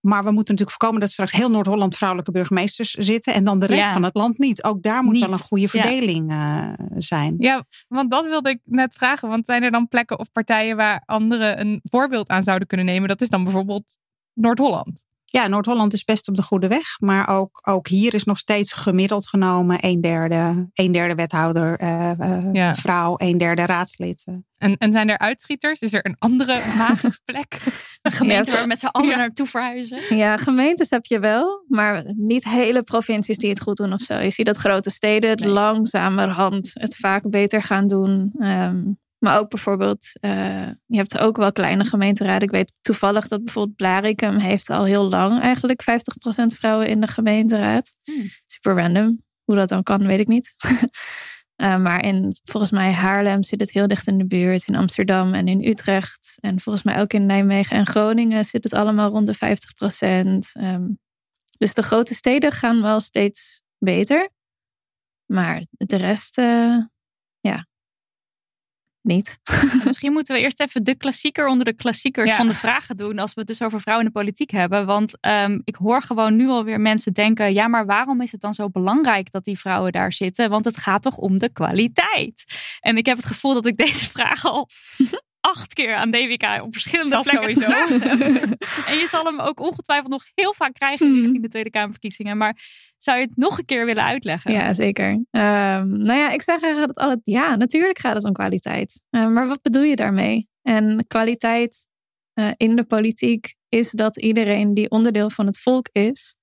Maar we moeten natuurlijk voorkomen dat straks heel Noord-Holland vrouwelijke burgemeesters zitten en dan de rest Ja. van het land niet. Ook daar moet Niet. wel een goede verdeling eh, zijn. Ja, want dat wilde ik net vragen. Want zijn er dan plekken of partijen waar anderen een voorbeeld aan zouden kunnen nemen? Dat is dan bijvoorbeeld Noord-Holland. Ja, Noord-Holland is best op de goede weg. Maar ook, ook hier is nog steeds gemiddeld genomen een derde, een derde wethouder, eh, eh, Ja. vrouw, een derde raadslid. En, en zijn er uitschieters? Is er een andere magische plek? Een gemeente waar we met z'n allen Ja. naartoe verhuizen. Ja, gemeentes heb je wel, maar niet hele provincies die het goed doen of zo. Je ziet dat grote steden het Nee. langzamerhand het vaak beter gaan doen. Ehm, maar ook bijvoorbeeld, eh, je hebt ook wel kleine gemeenteraden. Ik weet toevallig dat bijvoorbeeld Blaricum heeft al heel lang eigenlijk 50% vrouwen in de gemeenteraad. Hmm. Super random. Hoe dat dan kan, weet ik niet. Eh, maar in volgens mij Haarlem zit het heel dicht in de buurt. In Amsterdam en in Utrecht. En volgens mij ook in Nijmegen en Groningen zit het allemaal rond de 50% dus de grote steden gaan wel steeds beter. Maar de rest, eh, ja, niet. Misschien moeten we eerst even de klassieker onder de klassiekers Ja. van de vragen doen. Als we het dus over vrouwen in de politiek hebben. Want ehm, ik hoor gewoon nu alweer mensen denken. Ja, maar waarom is het dan zo belangrijk dat die vrouwen daar zitten? Want het gaat toch om de kwaliteit. En ik heb het gevoel dat ik deze vraag al acht keer aan DWK op verschillende Dat plekken. En je zal hem ook ongetwijfeld nog heel vaak krijgen Mhm. richting de Tweede Kamerverkiezingen. Maar zou je het nog een keer willen uitleggen? Ja, zeker. Ehm, nou ja, ik zeg eigenlijk dat altijd, ja, natuurlijk gaat het om kwaliteit. Eh, maar wat bedoel je daarmee? En kwaliteit eh, in de politiek is dat iedereen die onderdeel van het volk is,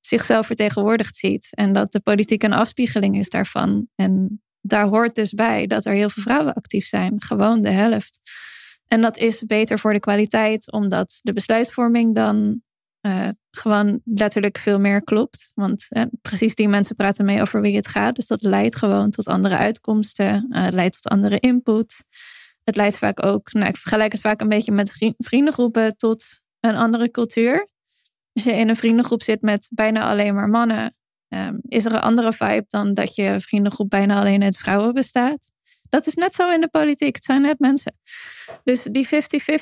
zichzelf vertegenwoordigd ziet. En dat de politiek een afspiegeling is daarvan. En daar hoort dus bij dat er heel veel vrouwen actief zijn. Gewoon de helft. En dat is beter voor de kwaliteit, omdat de besluitvorming dan eh, gewoon letterlijk veel meer klopt. Want eh, precies die mensen praten mee over wie het gaat. Dus dat leidt gewoon tot andere uitkomsten. het leidt tot andere input. Het leidt vaak ook, nou, ik vergelijk het vaak een beetje met vri- vriendengroepen, tot een andere cultuur. Als je in een vriendengroep zit met bijna alleen maar mannen, ehm, is er een andere vibe dan dat je vriendengroep bijna alleen uit vrouwen bestaat. Dat is net zo in de politiek. Het zijn net mensen. Dus die 50-50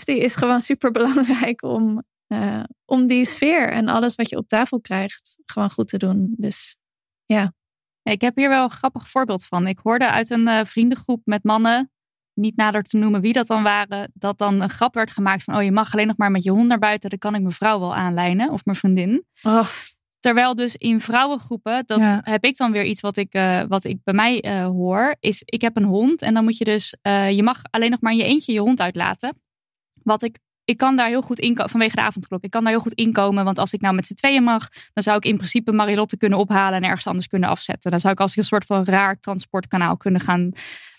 is gewoon super belangrijk om, eh, om die sfeer en alles wat je op tafel krijgt gewoon goed te doen. Dus Ja, Ik heb hier wel een grappig voorbeeld van. Ik hoorde uit een eh, vriendengroep met mannen, niet nader te noemen wie dat dan waren, dat dan een grap werd gemaakt van, oh je mag alleen nog maar met je hond naar buiten, dan kan ik mijn vrouw wel aanlijnen of mijn vriendin. oh, Terwijl dus in vrouwengroepen, dat Ja. heb ik dan weer iets wat ik, eh, wat ik bij mij eh, hoor, is ik heb een hond en dan moet je dus, eh, je mag alleen nog maar in je eentje je hond uitlaten. Wat ik, ik kan daar heel goed inkomen, vanwege de avondklok, ik kan daar heel goed inkomen, want als ik nou met z'n tweeën mag, dan zou ik in principe Marilotte kunnen ophalen en ergens anders kunnen afzetten. Dan zou ik als een soort van raar transportkanaal kunnen gaan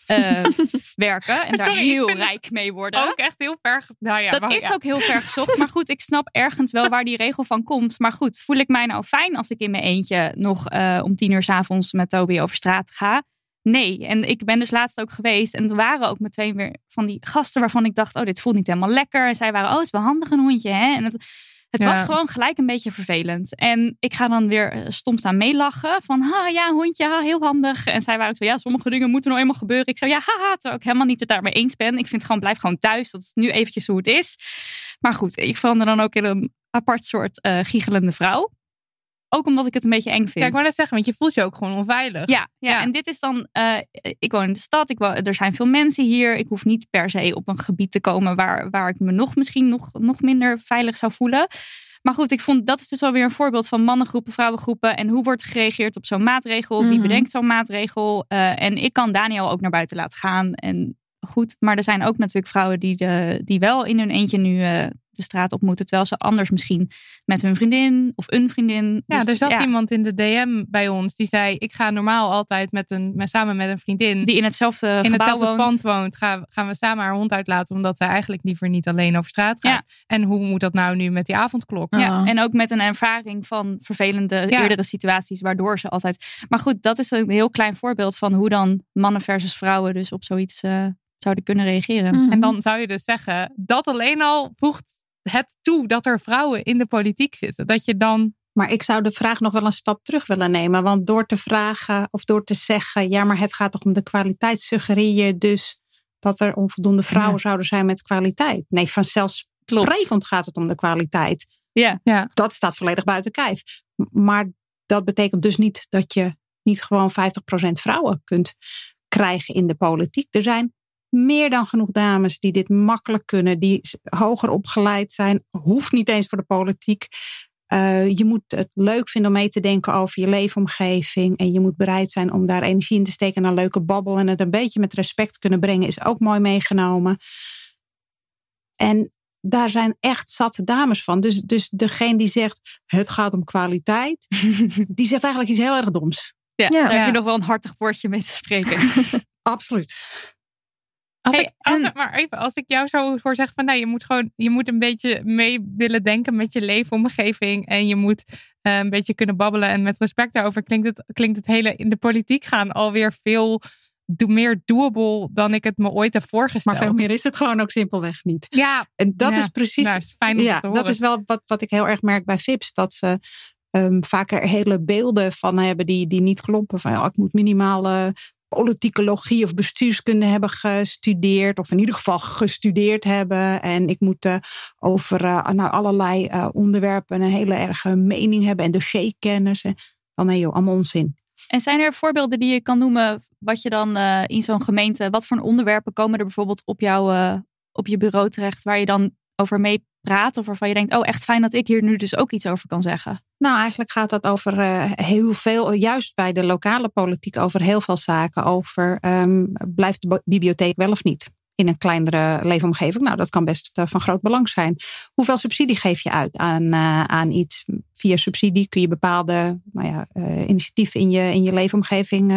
eh, werken en daar heel rijk mee worden. Ook echt heel ver. Nou ja, Dat maar is ja. ook heel ver gezocht. Maar goed, ik snap ergens wel waar die regel van komt. Maar goed, voel ik mij nou fijn als ik in mijn eentje nog eh, om tien uur s avonds met Toby over straat ga? Nee. En ik ben dus laatst ook geweest. En er waren ook meteen weer van die gasten waarvan ik dacht: oh, dit voelt niet helemaal lekker. En zij waren: oh, het is wel handig een hondje. Hè? En het, het Ja. was gewoon gelijk een beetje vervelend. En ik ga dan weer eh, stom staan meelachen. Van, ha, ja, hondje, ha, heel handig. En zij waren ook zo, ja, sommige dingen moeten nou eenmaal gebeuren. Ik zou, ja, haha, terwijl ik helemaal niet het daarmee eens ben. Ik vind gewoon, blijf gewoon thuis. Dat is nu eventjes hoe het is. Maar goed, ik verander dan ook in een apart soort eh giechelende vrouw. Ook omdat ik het een beetje eng vind. Ja, ik wou net zeggen, want je voelt je ook gewoon onveilig. Ja, ja, Ja. en dit is dan. eh, ik woon in de stad. Ik woon, er zijn veel mensen hier. Ik hoef niet per se op een gebied te komen waar, waar ik me nog misschien nog, nog minder veilig zou voelen. Maar goed, ik vond dat is dus alweer een voorbeeld van mannengroepen, vrouwengroepen. En hoe wordt gereageerd op zo'n maatregel? Wie Mhm. bedenkt zo'n maatregel? Eh, en ik kan Daniel ook naar buiten laten gaan. En goed, maar er zijn ook natuurlijk vrouwen die, de, die wel in hun eentje nu eh, de straat op moeten. Terwijl ze anders misschien met hun vriendin of een vriendin. Ja, dus er zat ja, iemand in de DM bij ons die zei: Ik ga normaal altijd met een, met, samen met een vriendin die in hetzelfde in gebouw hetzelfde woont. pand woont. Gaan, gaan we samen haar hond uitlaten, omdat zij eigenlijk liever niet alleen over straat gaat. Ja. En hoe moet dat nou nu met die avondklok? Ja, Oh. en ook met een ervaring van vervelende Ja. eerdere situaties, waardoor ze altijd. Maar goed, dat is een heel klein voorbeeld van hoe dan mannen versus vrouwen dus op zoiets eh, zouden kunnen reageren. Mhm. En dan zou je dus zeggen: dat alleen al voegt het toe dat er vrouwen in de politiek zitten. Dat je dan. Maar ik zou de vraag nog wel een stap terug willen nemen. Want door te vragen of door te zeggen, ja, maar het gaat toch om de kwaliteit, suggereer je dus dat er onvoldoende vrouwen zouden zijn met kwaliteit. Nee, vanzelfsprekend gaat het om de kwaliteit. Ja. Dat staat volledig buiten kijf. Maar dat betekent dus niet dat je niet gewoon 50% vrouwen kunt krijgen in de politiek. Er zijn meer dan genoeg dames die dit makkelijk kunnen, die hoger opgeleid zijn, hoeft niet eens voor de politiek. Uh, je moet het leuk vinden om mee te denken over je leefomgeving. En je moet bereid zijn om daar energie in te steken naar leuke babbel. En het een beetje met respect kunnen brengen is ook mooi meegenomen. En daar zijn echt zatte dames van. Dus, dus degene die zegt het gaat om kwaliteit. die zegt eigenlijk iets heel erg doms. Ja, Ja. daar heb je nog wel een hartig woordje mee te spreken. Absoluut. Als, Hey, ik, en- maar even, als ik jou zo hoor zeggen van nou, je moet gewoon, je moet een beetje mee willen denken met je leefomgeving. En je moet eh, een beetje kunnen babbelen en met respect daarover klinkt het, klinkt het hele in de politiek gaan alweer veel do, meer doable dan ik het me ooit heb voorgesteld. Maar veel meer is het gewoon ook simpelweg niet. Ja, En dat Ja, is precies. nou, is fijn om ja, te horen. dat is wel wat, wat ik heel erg merk bij VIPs. Dat ze ehm, vaker hele beelden van hebben die, die niet kloppen. Van ja, ik moet minimale politicologie of bestuurskunde hebben gestudeerd. Of in ieder geval gestudeerd hebben. En ik moet eh, over nou, allerlei eh, onderwerpen een hele erge mening hebben. En dossierkennis. En, van nee joh, allemaal onzin. En zijn er voorbeelden die je kan noemen wat je dan in zo'n gemeente, wat voor onderwerpen komen er bijvoorbeeld op, jou, op je bureau terecht waar je dan over mee praat of waarvan je denkt, oh echt fijn dat ik hier nu dus ook iets over kan zeggen? Nou, eigenlijk gaat dat over eh, heel veel, juist bij de lokale politiek, over heel veel zaken. Over ehm, blijft de bibliotheek wel of niet in een kleinere leefomgeving? Nou, dat kan best eh, van groot belang zijn. Hoeveel subsidie geef je uit aan, eh, aan iets? Via subsidie kun je bepaalde nou ja, eh, initiatieven in je, in je leefomgeving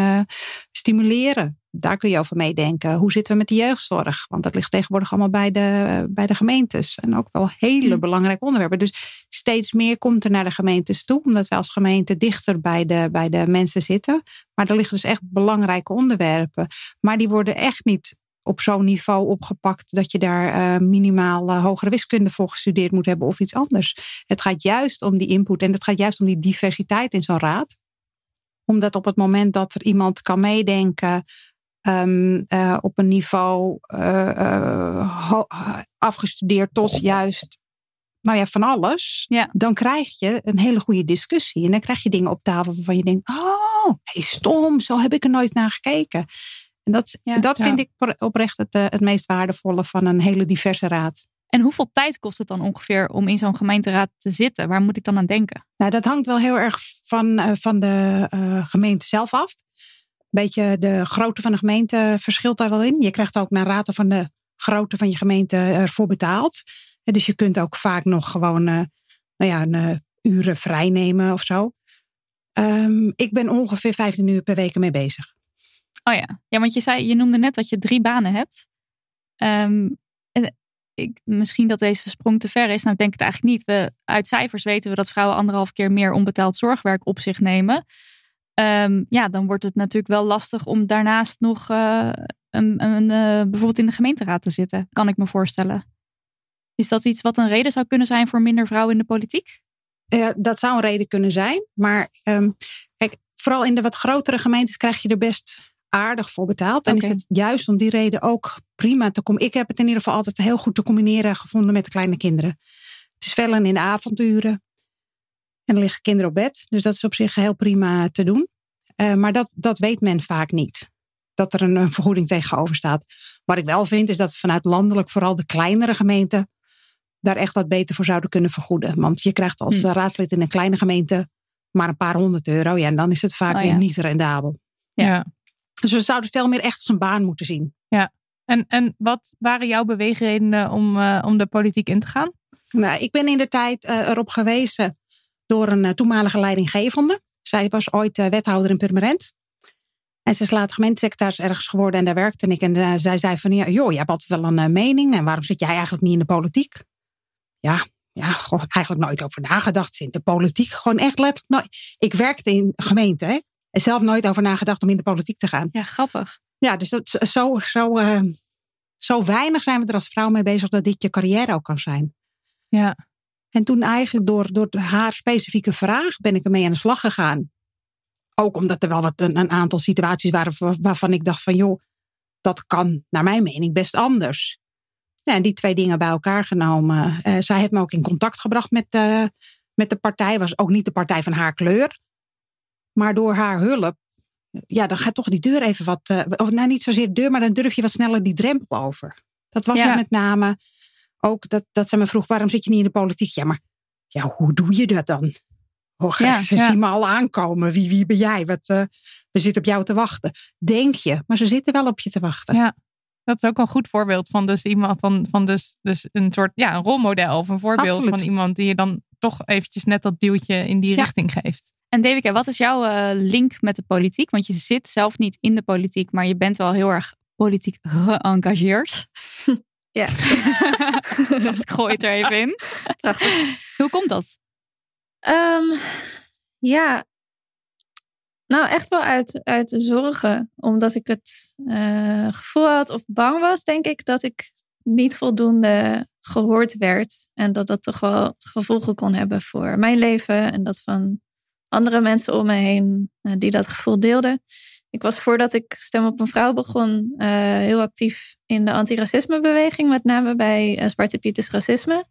stimuleren. Daar kun je over meedenken. Hoe zitten we met de jeugdzorg? Want dat ligt tegenwoordig allemaal bij de, bij de gemeentes. En ook wel hele Hm. belangrijke onderwerpen. Dus steeds meer komt er naar de gemeentes toe. Omdat wij als gemeente dichter bij de, bij de mensen zitten. Maar er liggen dus echt belangrijke onderwerpen. Maar die worden echt niet op zo'n niveau opgepakt dat je daar eh, minimaal eh, hogere wiskunde voor gestudeerd moet hebben of iets anders. Het gaat juist om die input en het gaat juist om die diversiteit in zo'n raad. Omdat op het moment dat er iemand kan meedenken ehm, eh, op een niveau afgestudeerd tot juist nou ja, van alles, Ja. dan krijg je een hele goede discussie. En dan krijg je dingen op tafel waarvan je denkt, oh, hey, stom, zo heb ik er nooit naar gekeken. En dat, Ja. dat Ja. vind ik oprecht het, eh, het meest waardevolle van een hele diverse raad. En hoeveel tijd kost het dan ongeveer om in zo'n gemeenteraad te zitten? Waar moet ik dan aan denken? Nou, dat hangt wel heel erg van, eh, van de eh, gemeente zelf af. Beetje de grootte van de gemeente verschilt daar wel in. Je krijgt ook naar raten van de grootte van je gemeente ervoor betaald. Dus je kunt ook vaak nog gewoon eh, nou ja, een eh, uren vrij nemen of zo. Ehm, ik ben ongeveer 15 uur per week ermee bezig. Oh ja. ja, want je zei, je noemde net dat je drie banen hebt. Ehm, en ik, misschien dat deze sprong te ver is. Nou, ik denk het eigenlijk niet. We, uit cijfers weten we dat vrouwen anderhalf keer meer onbetaald zorgwerk op zich nemen. Ehm, ja, dan wordt het natuurlijk wel lastig om daarnaast nog eh, een, een, eh, bijvoorbeeld in de gemeenteraad te zitten. Kan ik me voorstellen. Is dat iets wat een reden zou kunnen zijn voor minder vrouwen in de politiek? Dat zou een reden kunnen zijn. Maar ehm, kijk, vooral in de wat grotere gemeentes krijg je er best aardig voor betaald. En is het juist om die reden ook prima te komen. Ik heb het in ieder geval altijd heel goed te combineren gevonden met de kleine kinderen. Het is vellen in de avonduren. En dan liggen kinderen op bed. Dus dat is op zich heel prima te doen. Eh, maar dat, dat weet men vaak niet. Dat er een, een vergoeding tegenover staat. Wat ik wel vind is dat vanuit landelijk vooral de kleinere gemeenten daar echt wat beter voor zouden kunnen vergoeden. Want je krijgt als Hm. raadslid in een kleine gemeente maar een paar honderd euro. Ja, en dan is het vaak Oh weer niet rendabel. Ja. ja. Dus we zouden veel meer echt als een baan moeten zien. En, en wat waren jouw beweegredenen om, eh, om de politiek in te gaan? Nou, ik ben in de tijd uh, erop gewezen door een uh, toenmalige leidinggevende. Zij was ooit uh, wethouder in Purmerend. En ze is later gemeentesecretaris ergens geworden en daar werkte ik. En uh, zij zei van, ja, joh, je hebt altijd wel een uh, mening. En waarom zit jij eigenlijk niet in de politiek? Ja, ja goh, eigenlijk nooit over nagedacht. In de politiek gewoon echt letterlijk nooit. Ik werkte in gemeente, hè. Zelf nooit over nagedacht om in de politiek te gaan. Ja, grappig. Ja, dus dat, zo, zo, uh, zo weinig zijn we er als vrouw mee bezig dat dit je carrière ook kan zijn. Ja. En toen eigenlijk door, door haar specifieke vraag ben ik ermee aan de slag gegaan. Ook omdat er wel wat een, een aantal situaties waren waarvan ik dacht van joh, dat kan naar mijn mening best anders. Ja, en die twee dingen bij elkaar genomen. Uh, zij heeft me ook in contact gebracht met, uh, met de partij. Was ook niet de partij van haar kleur. Maar door haar hulp, ja, dan gaat toch die deur even wat. Uh, of nou, niet zozeer de deur, maar dan durf je wat sneller die drempel over. Dat was ja. met name ook dat, dat ze me vroeg: waarom zit je niet in de politiek? Ja, maar ja, hoe doe je dat dan? Oh, ja, ze ja. zien me al aankomen. Wie, wie ben jij? Wat, uh, we zitten op jou te wachten. Denk je, maar ze zitten wel op je te wachten. Ja, dat is ook een goed voorbeeld van dus iemand van, van dus, dus een soort ja, een rolmodel of een voorbeeld Absoluut. van iemand die je dan toch eventjes net dat duwtje in die richting geeft. En Devika, wat is jouw uh, link met de politiek? Want je zit zelf niet in de politiek, maar je bent wel heel erg politiek geëngageerd. Ja. ik gooi het er even in. Prachtig. Hoe komt dat? Um, ja, nou echt wel uit, uit de zorgen. Omdat ik het uh, gevoel had of bang was, denk ik, dat ik niet voldoende gehoord werd. En dat dat toch wel gevolgen kon hebben voor mijn leven. En dat van andere mensen om me heen uh, die dat gevoel deelden. Ik was voordat ik Stem op een Vrouw begon uh, heel actief in de antiracismebeweging. Met name bij Zwarte Pieters Racisme.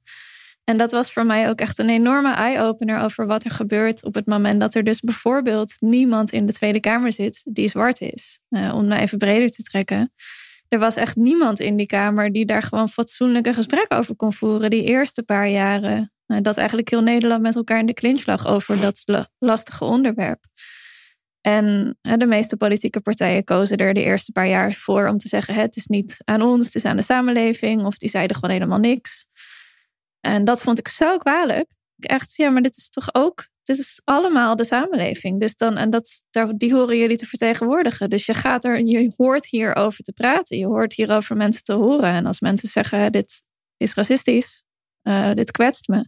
En dat was voor mij ook echt een enorme eye-opener over wat er gebeurt op het moment dat er dus bijvoorbeeld niemand in de Tweede Kamer zit die zwart is. Uh, om me even breder te trekken. Er was echt niemand in die Kamer die daar gewoon fatsoenlijke gesprekken over kon voeren. Die eerste paar jaren. Uh, dat eigenlijk heel Nederland met elkaar in de clinch lag over dat lastige onderwerp. En uh, de meeste politieke partijen kozen er de eerste paar jaar voor om te zeggen: het is niet aan ons, het is aan de samenleving. Of die zeiden gewoon helemaal niks. En dat vond ik zo kwalijk. Ik echt, ja, maar dit is toch ook, dit is allemaal de samenleving. Dus dan, en dat, die horen jullie te vertegenwoordigen. Dus je gaat er, je hoort hierover te praten. Je hoort hierover mensen te horen. En als mensen zeggen, dit is racistisch, uh, dit kwetst me.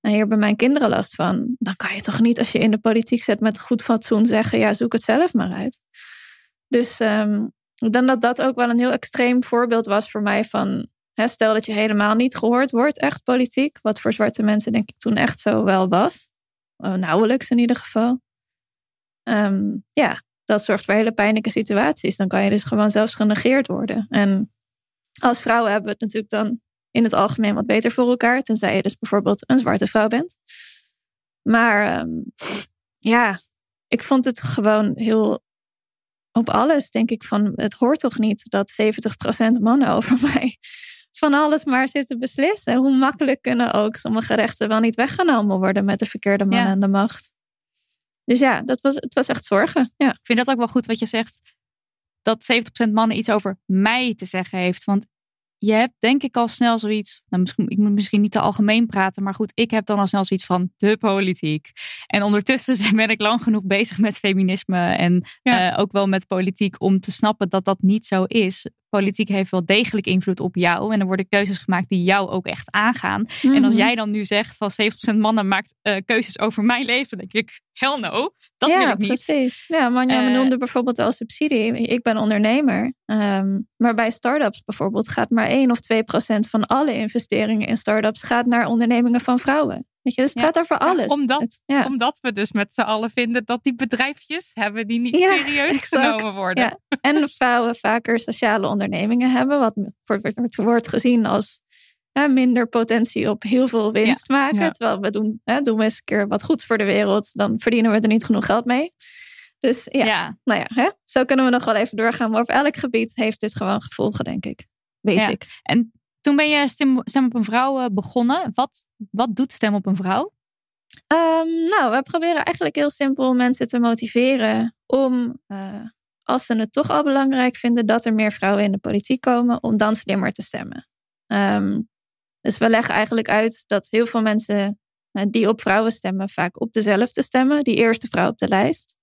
En hier hebben mijn kinderen last van. Dan kan je toch niet, als je in de politiek zit met goed fatsoen, zeggen: ja, zoek het zelf maar uit. Dus um, dat dat ook wel een heel extreem voorbeeld was voor mij van Stel dat je helemaal niet gehoord wordt, echt politiek. Wat voor zwarte mensen denk ik toen echt zo wel was. Nauwelijks in ieder geval. Um, ja, dat zorgt voor hele pijnlijke situaties. Dan kan je dus gewoon zelfs genegeerd worden. En als vrouwen hebben we het natuurlijk dan in het algemeen wat beter voor elkaar. Tenzij je dus bijvoorbeeld een zwarte vrouw bent. Maar um, ja, ik vond het gewoon heel op alles, denk ik, van het hoort toch niet dat 70% mannen over mij van alles maar zitten beslissen. Hoe makkelijk kunnen ook sommige rechten wel niet weggenomen worden met de verkeerde man ja. aan de macht. Dus ja, dat was, het was echt zorgen. Ja. Ik vind dat ook wel goed wat je zegt. Dat 70% mannen iets over mij te zeggen heeft. Want je hebt denk ik al snel zoiets. Nou, misschien, ik moet misschien niet te algemeen praten, maar goed, ik heb dan al snel zoiets van de politiek. En ondertussen ben ik lang genoeg bezig met feminisme en ja. uh, ook wel met politiek om te snappen dat dat niet zo is politiek heeft wel degelijk invloed op jou. En er worden keuzes gemaakt die jou ook echt aangaan. En als jij dan nu zegt van 70% mannen maakt uh, keuzes over mijn leven, denk ik, hell no, dat ja, wil ik niet. Precies. Ja, Manja uh, noemde bijvoorbeeld als subsidie. Ik ben ondernemer. Um, maar bij start-ups bijvoorbeeld gaat maar 1 of 2% van alle investeringen in start-ups gaat naar ondernemingen van vrouwen. Weet je, dus het ja. gaat over alles. Ja, omdat, het, ja. omdat we dus met z'n allen vinden dat die bedrijfjes hebben die niet serieus exact. genomen worden. En vrouwen vaker sociale ondernemingen hebben, wat wordt gezien als hè, minder potentie op heel veel winst maken. Terwijl we doen, hè, doen we eens een keer wat goeds voor de wereld, dan verdienen we er niet genoeg geld mee. Dus ja, nou ja, hè? zo kunnen we nog wel even doorgaan. Maar op elk gebied heeft dit gewoon gevolgen, denk ik. Weet ik. En toen ben je Stem, stem op een Vrouw begonnen. Wat, wat doet Stem op een Vrouw? Um, nou, we proberen eigenlijk heel simpel mensen te motiveren om, uh, als ze het toch al belangrijk vinden dat er meer vrouwen in de politiek komen, om dan slimmer te stemmen. Um, Dus we leggen eigenlijk uit dat heel veel mensen eh, die op vrouwen stemmen vaak op dezelfde stemmen, die eerste vrouw op de lijst.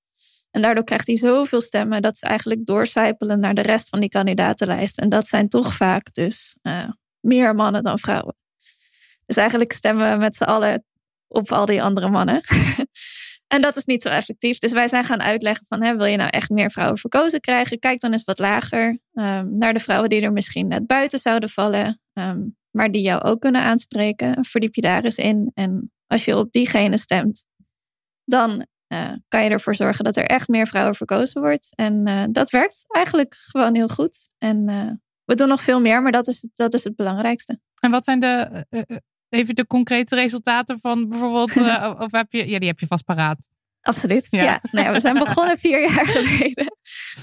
En daardoor krijgt hij zoveel stemmen dat ze eigenlijk doorcijpelen naar de rest van die kandidatenlijst. En dat zijn toch vaak dus meer mannen dan vrouwen. Dus eigenlijk stemmen we met z'n allen op al die andere mannen. en dat is niet zo effectief. Dus wij zijn gaan uitleggen van, hè, wil je nou echt meer vrouwen verkozen krijgen? Kijk dan eens wat lager um, naar de vrouwen die er misschien net buiten zouden vallen. Um, maar die jou ook kunnen aanspreken. Verdiep je daar eens in. En als je op diegene stemt, dan uh, kan je ervoor zorgen dat er echt meer vrouwen verkozen wordt. En uh, dat werkt eigenlijk gewoon heel goed. En uh, we doen nog veel meer, maar dat is, het, dat is het belangrijkste. En wat zijn de, even de concrete resultaten van bijvoorbeeld, of heb je, ja, die heb je vast paraat. Absoluut. Ja. ja. Nou ja we zijn begonnen vier jaar geleden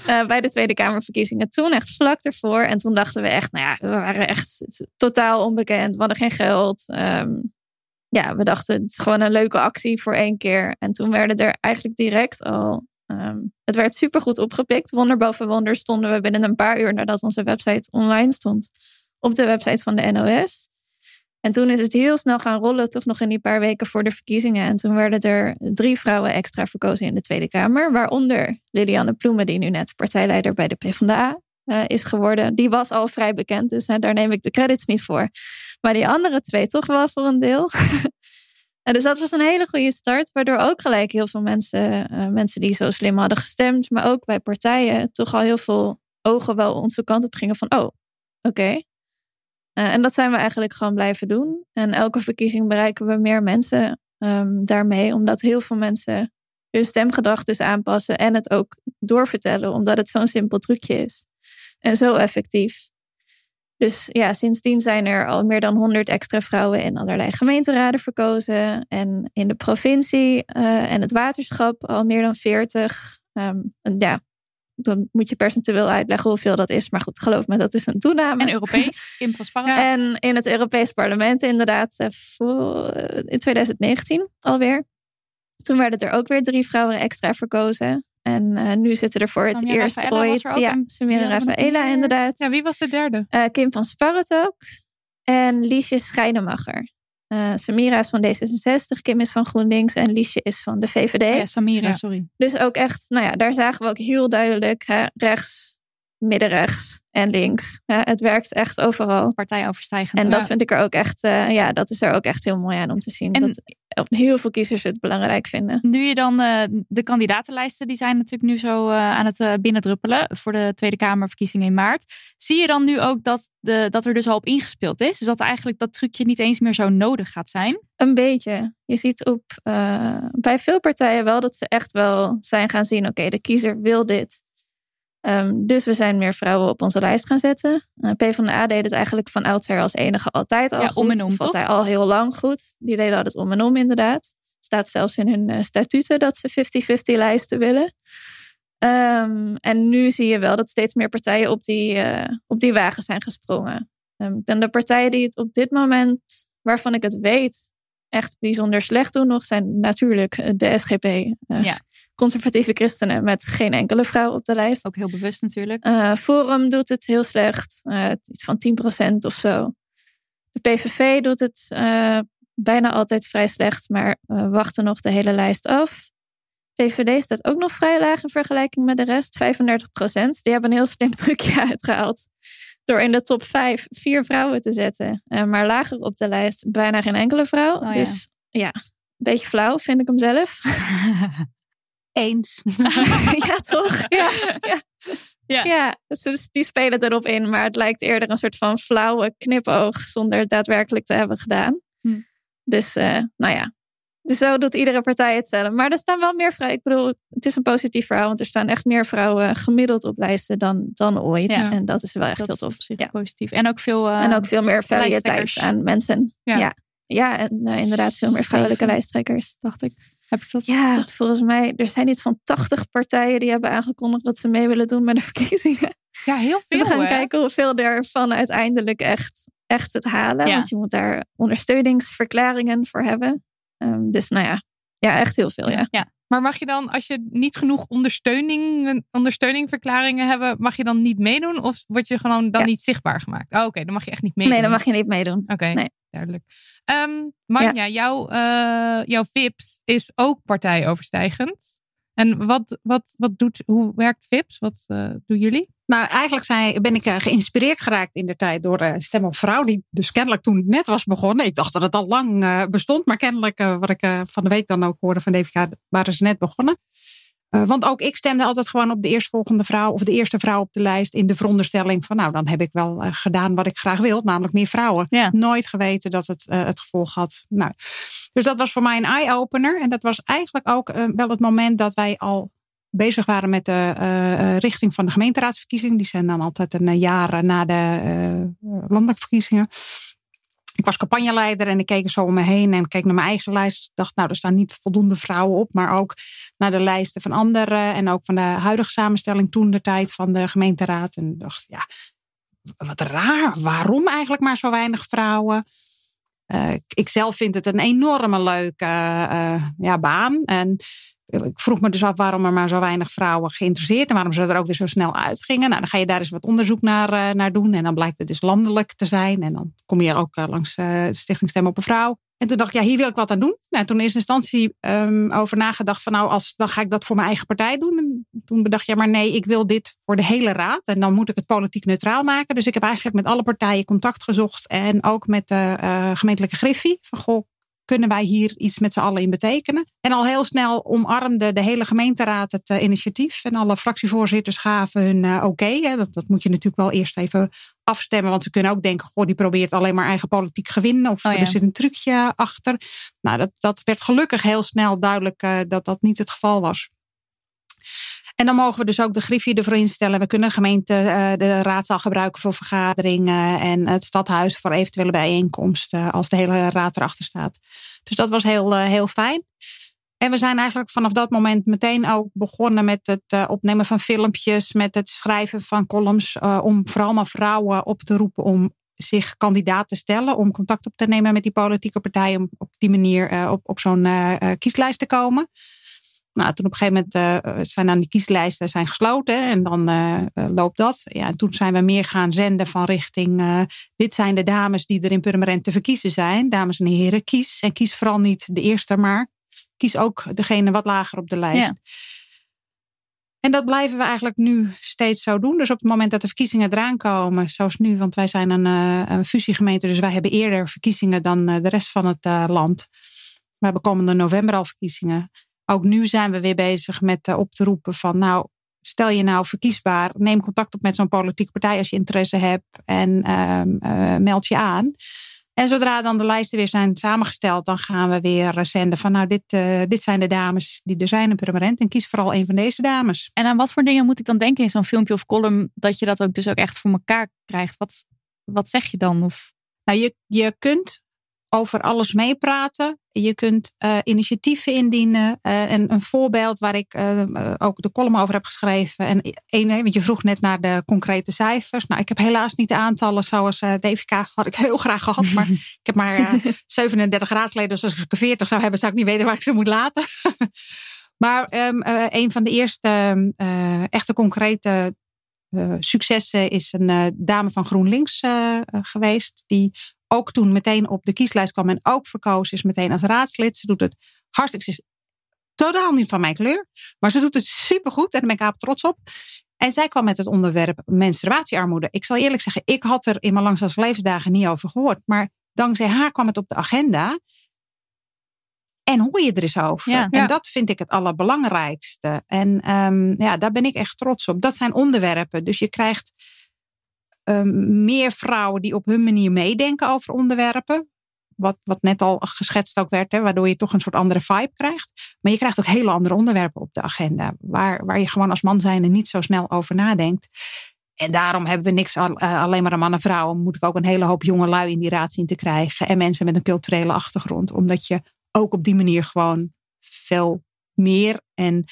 uh, bij de Tweede Kamerverkiezingen. Toen echt vlak ervoor. En toen dachten we echt, nou ja, we waren echt totaal onbekend. We hadden geen geld. Um, ja, we dachten, het is gewoon een leuke actie voor één keer. En toen werden er eigenlijk direct al. Um, het werd supergoed opgepikt. Wonder boven wonder stonden we binnen een paar uur nadat onze website online stond. Op de website van de NOS. En toen is het heel snel gaan rollen, toch nog in die paar weken voor de verkiezingen. En toen werden er drie vrouwen extra verkozen in de Tweede Kamer. Waaronder Lilianne Ploemen, die nu net partijleider bij de PvdA uh, is geworden. Die was al vrij bekend, dus daar neem ik de credits niet voor. Maar die andere twee toch wel voor een deel. dus dat was een hele goede start, waardoor ook gelijk heel veel mensen, uh, mensen die zo slim hadden gestemd, maar ook bij partijen, toch al heel veel ogen wel onze kant op gingen van, oh, oké. Uh, en dat zijn we eigenlijk gewoon blijven doen. En elke verkiezing bereiken we meer mensen um, daarmee, omdat heel veel mensen hun stemgedrag dus aanpassen en het ook doorvertellen, omdat het zo'n simpel trucje is. En zo effectief. Dus ja, sindsdien zijn er al meer dan 100 extra vrouwen in allerlei gemeenteraden verkozen. En in de provincie uh, en het waterschap al meer dan 40. Um, ja, dan moet je percentueel uitleggen hoeveel dat is. Maar goed, geloof me, dat is een toename. En Europees, in En in het Europees Parlement inderdaad eh, eh, in 2019 alweer. Toen werden er ook weer drie vrouwen extra verkozen. En uh, nu zitten er voor het eerst Rafaela ooit. Ja, Samira Rafaela inderdaad. Ja, wie was de derde? Uh, Kim van Sparret ook. En Liesje Schijnemacher. Uh, Samira is van D66, Kim is van GroenLinks en Liesje is van de VVD. Ja, Samira, ja. sorry. Dus ook echt, nou ja, daar zagen we ook heel duidelijk hè, rechts, middenrechts en links. Ja, het werkt echt overal. Partijoverstijgend. En dat vind ik er ook echt, uh, ja, dat is er ook echt heel mooi aan om te zien. En dat heel veel kiezers het belangrijk vinden. Nu je dan uh, de kandidatenlijsten, die zijn natuurlijk nu zo uh, aan het binnendruppelen voor de Tweede Kamerverkiezingen in maart. Zie je dan nu ook dat, de, dat er dus al op ingespeeld is? Dus dat eigenlijk dat trucje niet eens meer zo nodig gaat zijn? Een beetje. Je ziet op, bij veel partijen wel dat ze echt wel zijn gaan zien, oké, okay, de kiezer wil dit. Um, dus we zijn meer vrouwen op onze lijst gaan zetten. Uh, PvdA deed het eigenlijk van oudsher als enige altijd al ja, goed. om en om, toch? al heel lang goed. Die deden altijd om en om inderdaad. Staat zelfs in hun uh, statuten dat ze 50-50 lijsten willen. Um, en nu zie je wel dat steeds meer partijen op die, uh, op die wagen zijn gesprongen. Um, en de partijen die het op dit moment, waarvan ik het weet, echt bijzonder slecht doen nog, zijn natuurlijk de SGP. ja conservatieve christenen met geen enkele vrouw op de lijst. Ook heel bewust natuurlijk. Uh, Forum doet het heel slecht, uh, iets van 10% of zo. De PVV doet het uh, bijna altijd vrij slecht, maar wachten nog de hele lijst af. VVD staat ook nog vrij laag in vergelijking met de rest, 35%. Die hebben een heel slim trucje uitgehaald. Door in de top 5 vier vrouwen te zetten. maar lager op de lijst bijna geen enkele vrouw. Oh, dus ja, ja, een beetje flauw vind ik hem zelf. Eens. ja, toch? Ja. ja. Ja. ja, dus die spelen erop in, maar het lijkt eerder een soort van flauwe knipoog zonder het daadwerkelijk te hebben gedaan. Hm. Dus, uh, nou ja. Dus zo doet iedere partij hetzelfde. Maar er staan wel meer vrouwen. Ik bedoel, het is een positief verhaal, want er staan echt meer vrouwen gemiddeld op lijsten dan, dan ooit. Ja. En dat is wel echt dat heel tof. Ja. positief. En ook veel, uh, en ook veel meer variëteit aan mensen. Ja, ja. ja en uh, inderdaad veel meer vrouwelijke lijsttrekkers. Dacht ik. Heb ik dat ja, goed? volgens mij, er zijn iets van 80 partijen die hebben aangekondigd dat ze mee willen doen met de verkiezingen. Ja, heel veel. We gaan hè? kijken hoeveel ervan uiteindelijk echt, echt het halen. Ja. Want je moet daar ondersteuningsverklaringen voor hebben. Um, dus nou ja, ja, echt heel veel. Ja. ja. Maar mag je dan, als je niet genoeg ondersteuning, ondersteuningverklaringen hebben, mag je dan niet meedoen? Of word je gewoon dan Ja. niet zichtbaar gemaakt? Oh, oké, dan mag je echt niet meedoen. Nee, dan mag je niet meedoen. Oké. Nee. Duidelijk. Ehm Manja, jouw, eh, jouw VIPS is ook partijoverstijgend. En wat, wat, wat doet, hoe werkt VIPS? Wat eh, doen jullie? Nou, eigenlijk zijn, ben ik eh, geïnspireerd geraakt in de tijd door Stem op Vrouw, die dus kennelijk toen net was begonnen. Ik dacht dat het al lang bestond, maar kennelijk, wat ik van de week dan ook hoorde van DVK, waren ze net begonnen. Eh, want ook ik stemde altijd gewoon op de eerstvolgende vrouw of de eerste vrouw op de lijst in de veronderstelling van nou, dan heb ik wel eh, gedaan wat ik graag wil, namelijk meer vrouwen. Ja. Nooit geweten dat het eh, het gevolg had. Nou, dus dat was voor mij een eye-opener. En dat was eigenlijk ook wel het moment dat wij al bezig waren met de richting van de gemeenteraadsverkiezingen. Die zijn dan altijd een jaar na de landelijke verkiezingen. Ik was campagneleider en ik keek zo om me heen en keek naar mijn eigen lijst. Dacht, nou, er staan niet voldoende vrouwen op, maar ook naar de lijsten van anderen en ook van de huidige samenstelling toen de tijd van de gemeenteraad. En dacht, ja, wat raar. Waarom eigenlijk maar zo weinig vrouwen? Eh, ik zelf vind het een enorme leuke eh, ja, baan. En ik vroeg me dus af waarom er maar zo weinig vrouwen geïnteresseerd en waarom ze er ook weer zo snel uitgingen. Nou, dan ga je daar eens wat onderzoek naar, eh, naar doen. En dan blijkt het dus landelijk te zijn. En dan kom je ook eh, langs eh, de Stichting Stem op een Vrouw. En toen dacht ik, ja, hier wil ik wat aan doen. Nou, toen in eerste instantie ehm, over nagedacht van nou, als, dan ga ik dat voor mijn eigen partij doen. En toen bedacht ja, maar nee, ik wil dit voor de hele raad. En dan moet ik het politiek neutraal maken. Dus ik heb eigenlijk met alle partijen contact gezocht. En ook met de gemeentelijke griffie. Van goh, kunnen wij hier iets met z'n allen in betekenen? En al heel snel omarmde de hele gemeenteraad het eh, initiatief. En alle fractievoorzitters gaven hun eh, oké. dat, dat moet je natuurlijk wel eerst even afstemmen. Want ze kunnen ook denken, goh, die probeert alleen maar eigen politiek gewinnen. Of Oh ja. er zit een trucje achter. Nou, dat, dat werd gelukkig heel snel duidelijk eh, dat dat niet het geval was. En dan mogen we dus ook de griffie ervoor instellen. We kunnen de gemeente eh, de raadzaal gebruiken voor vergaderingen. En het stadhuis voor eventuele bijeenkomsten. Als de hele raad erachter staat. Dus dat was heel, eh, heel fijn. En we zijn eigenlijk vanaf dat moment meteen ook begonnen met het eh, opnemen van filmpjes. Met het schrijven van columns. om vooral maar vrouwen op te roepen om zich kandidaat te stellen. Om contact op te nemen met die politieke partijen. Om op die manier op, op zo'n kieslijst te komen. Nou, toen op een gegeven moment eh, zijn dan die kieslijsten zijn gesloten en dan eh, eh, loopt dat. Ja, en toen zijn we meer gaan zenden van richting, dit zijn de dames die er in Purmerend te verkiezen zijn. Dames en heren, kies. En kies vooral niet de eerste, maar kies ook degene wat lager op de lijst. Ja. En dat blijven we eigenlijk nu steeds zo doen. Dus op het moment dat de verkiezingen eraan komen, zoals nu, want wij zijn een, een fusiegemeente, dus wij hebben eerder verkiezingen dan de rest van het land. We hebben komende november al verkiezingen. Ook nu zijn we weer bezig met eh, op te roepen van, nou, stel je nou verkiesbaar, neem contact op met zo'n politieke partij als je interesse hebt en ehm, eh, meld je aan. En zodra dan de lijsten weer zijn samengesteld, dan gaan we weer eh, zenden van, nou, dit, dit zijn de dames die er zijn in Purmerend en kies vooral een van deze dames. En aan wat voor dingen moet ik dan denken in zo'n filmpje of column dat je dat ook dus ook echt voor elkaar krijgt? Wat, wat zeg je dan? Of, Nou, je, je kunt over alles meepraten. Je kunt eh, initiatieven indienen. Eh, en een voorbeeld waar ik eh, ook de column over heb geschreven. En één, want je vroeg net naar de concrete cijfers. Nou, ik heb helaas niet de aantallen zoals DVK had ik heel graag gehad. Maar ik heb maar eh, 37 raadsleden. Dus als ik er 40 zou hebben, zou ik niet weten waar ik ze moet laten. maar ehm, eh, een van de eerste eh, echte concrete successen is een dame van GroenLinks geweest. Die ook toen meteen op de kieslijst kwam en ook verkozen is meteen als raadslid. Ze doet het hartstikke. Ze is totaal niet van mijn kleur, maar ze doet het supergoed en daar ben ik haar trots op. En zij kwam met het onderwerp menstruatiearmoede. Ik zal eerlijk zeggen, ik had er in mijn langzaamste levensdagen niet over gehoord. Maar dankzij haar kwam het op de agenda. En hoor je er eens over. Ja. en Ja. dat vind ik het allerbelangrijkste. En ehm, ja, daar ben ik echt trots op. Dat zijn onderwerpen. Dus je krijgt ehm, meer vrouwen die op hun manier meedenken over onderwerpen. Wat, wat net al geschetst ook werd, hè, waardoor je toch een soort andere vibe krijgt. Maar je krijgt ook hele andere onderwerpen op de agenda. Waar, waar je gewoon als man zijnde niet zo snel over nadenkt. En daarom hebben we niks eh, alleen maar aan mannen en vrouwen. Moet ik ook een hele hoop jonge lui in die raad zien te krijgen. En mensen met een culturele achtergrond. Omdat je ook op die manier gewoon veel meer en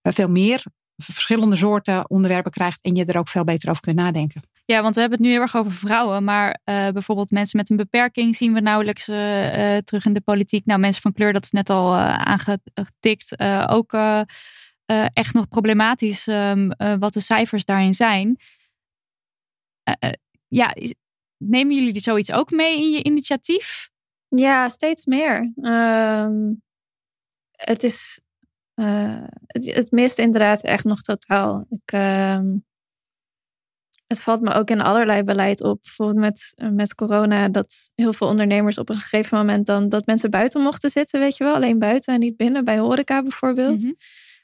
eh, veel meer verschillende soorten onderwerpen krijgt. En je er ook veel beter over kunt nadenken. Ja, want we hebben het nu heel erg over vrouwen. Maar eh, bijvoorbeeld mensen met een beperking zien we nauwelijks eh, eh, terug in de politiek. Nou, mensen van kleur, dat is net al aangetikt. Ook echt nog problematisch ehm, eh, wat de cijfers daarin zijn. Ja, nemen jullie zoiets ook mee in je initiatief? Ja, steeds meer. Ehm, het is het, het mist inderdaad echt nog totaal. Ik, ehm, het valt me ook in allerlei beleid op. Bijvoorbeeld met, met corona, dat heel veel ondernemers op een gegeven moment dan dat mensen buiten mochten zitten, weet je wel, alleen buiten en niet binnen, bij horeca bijvoorbeeld. Mm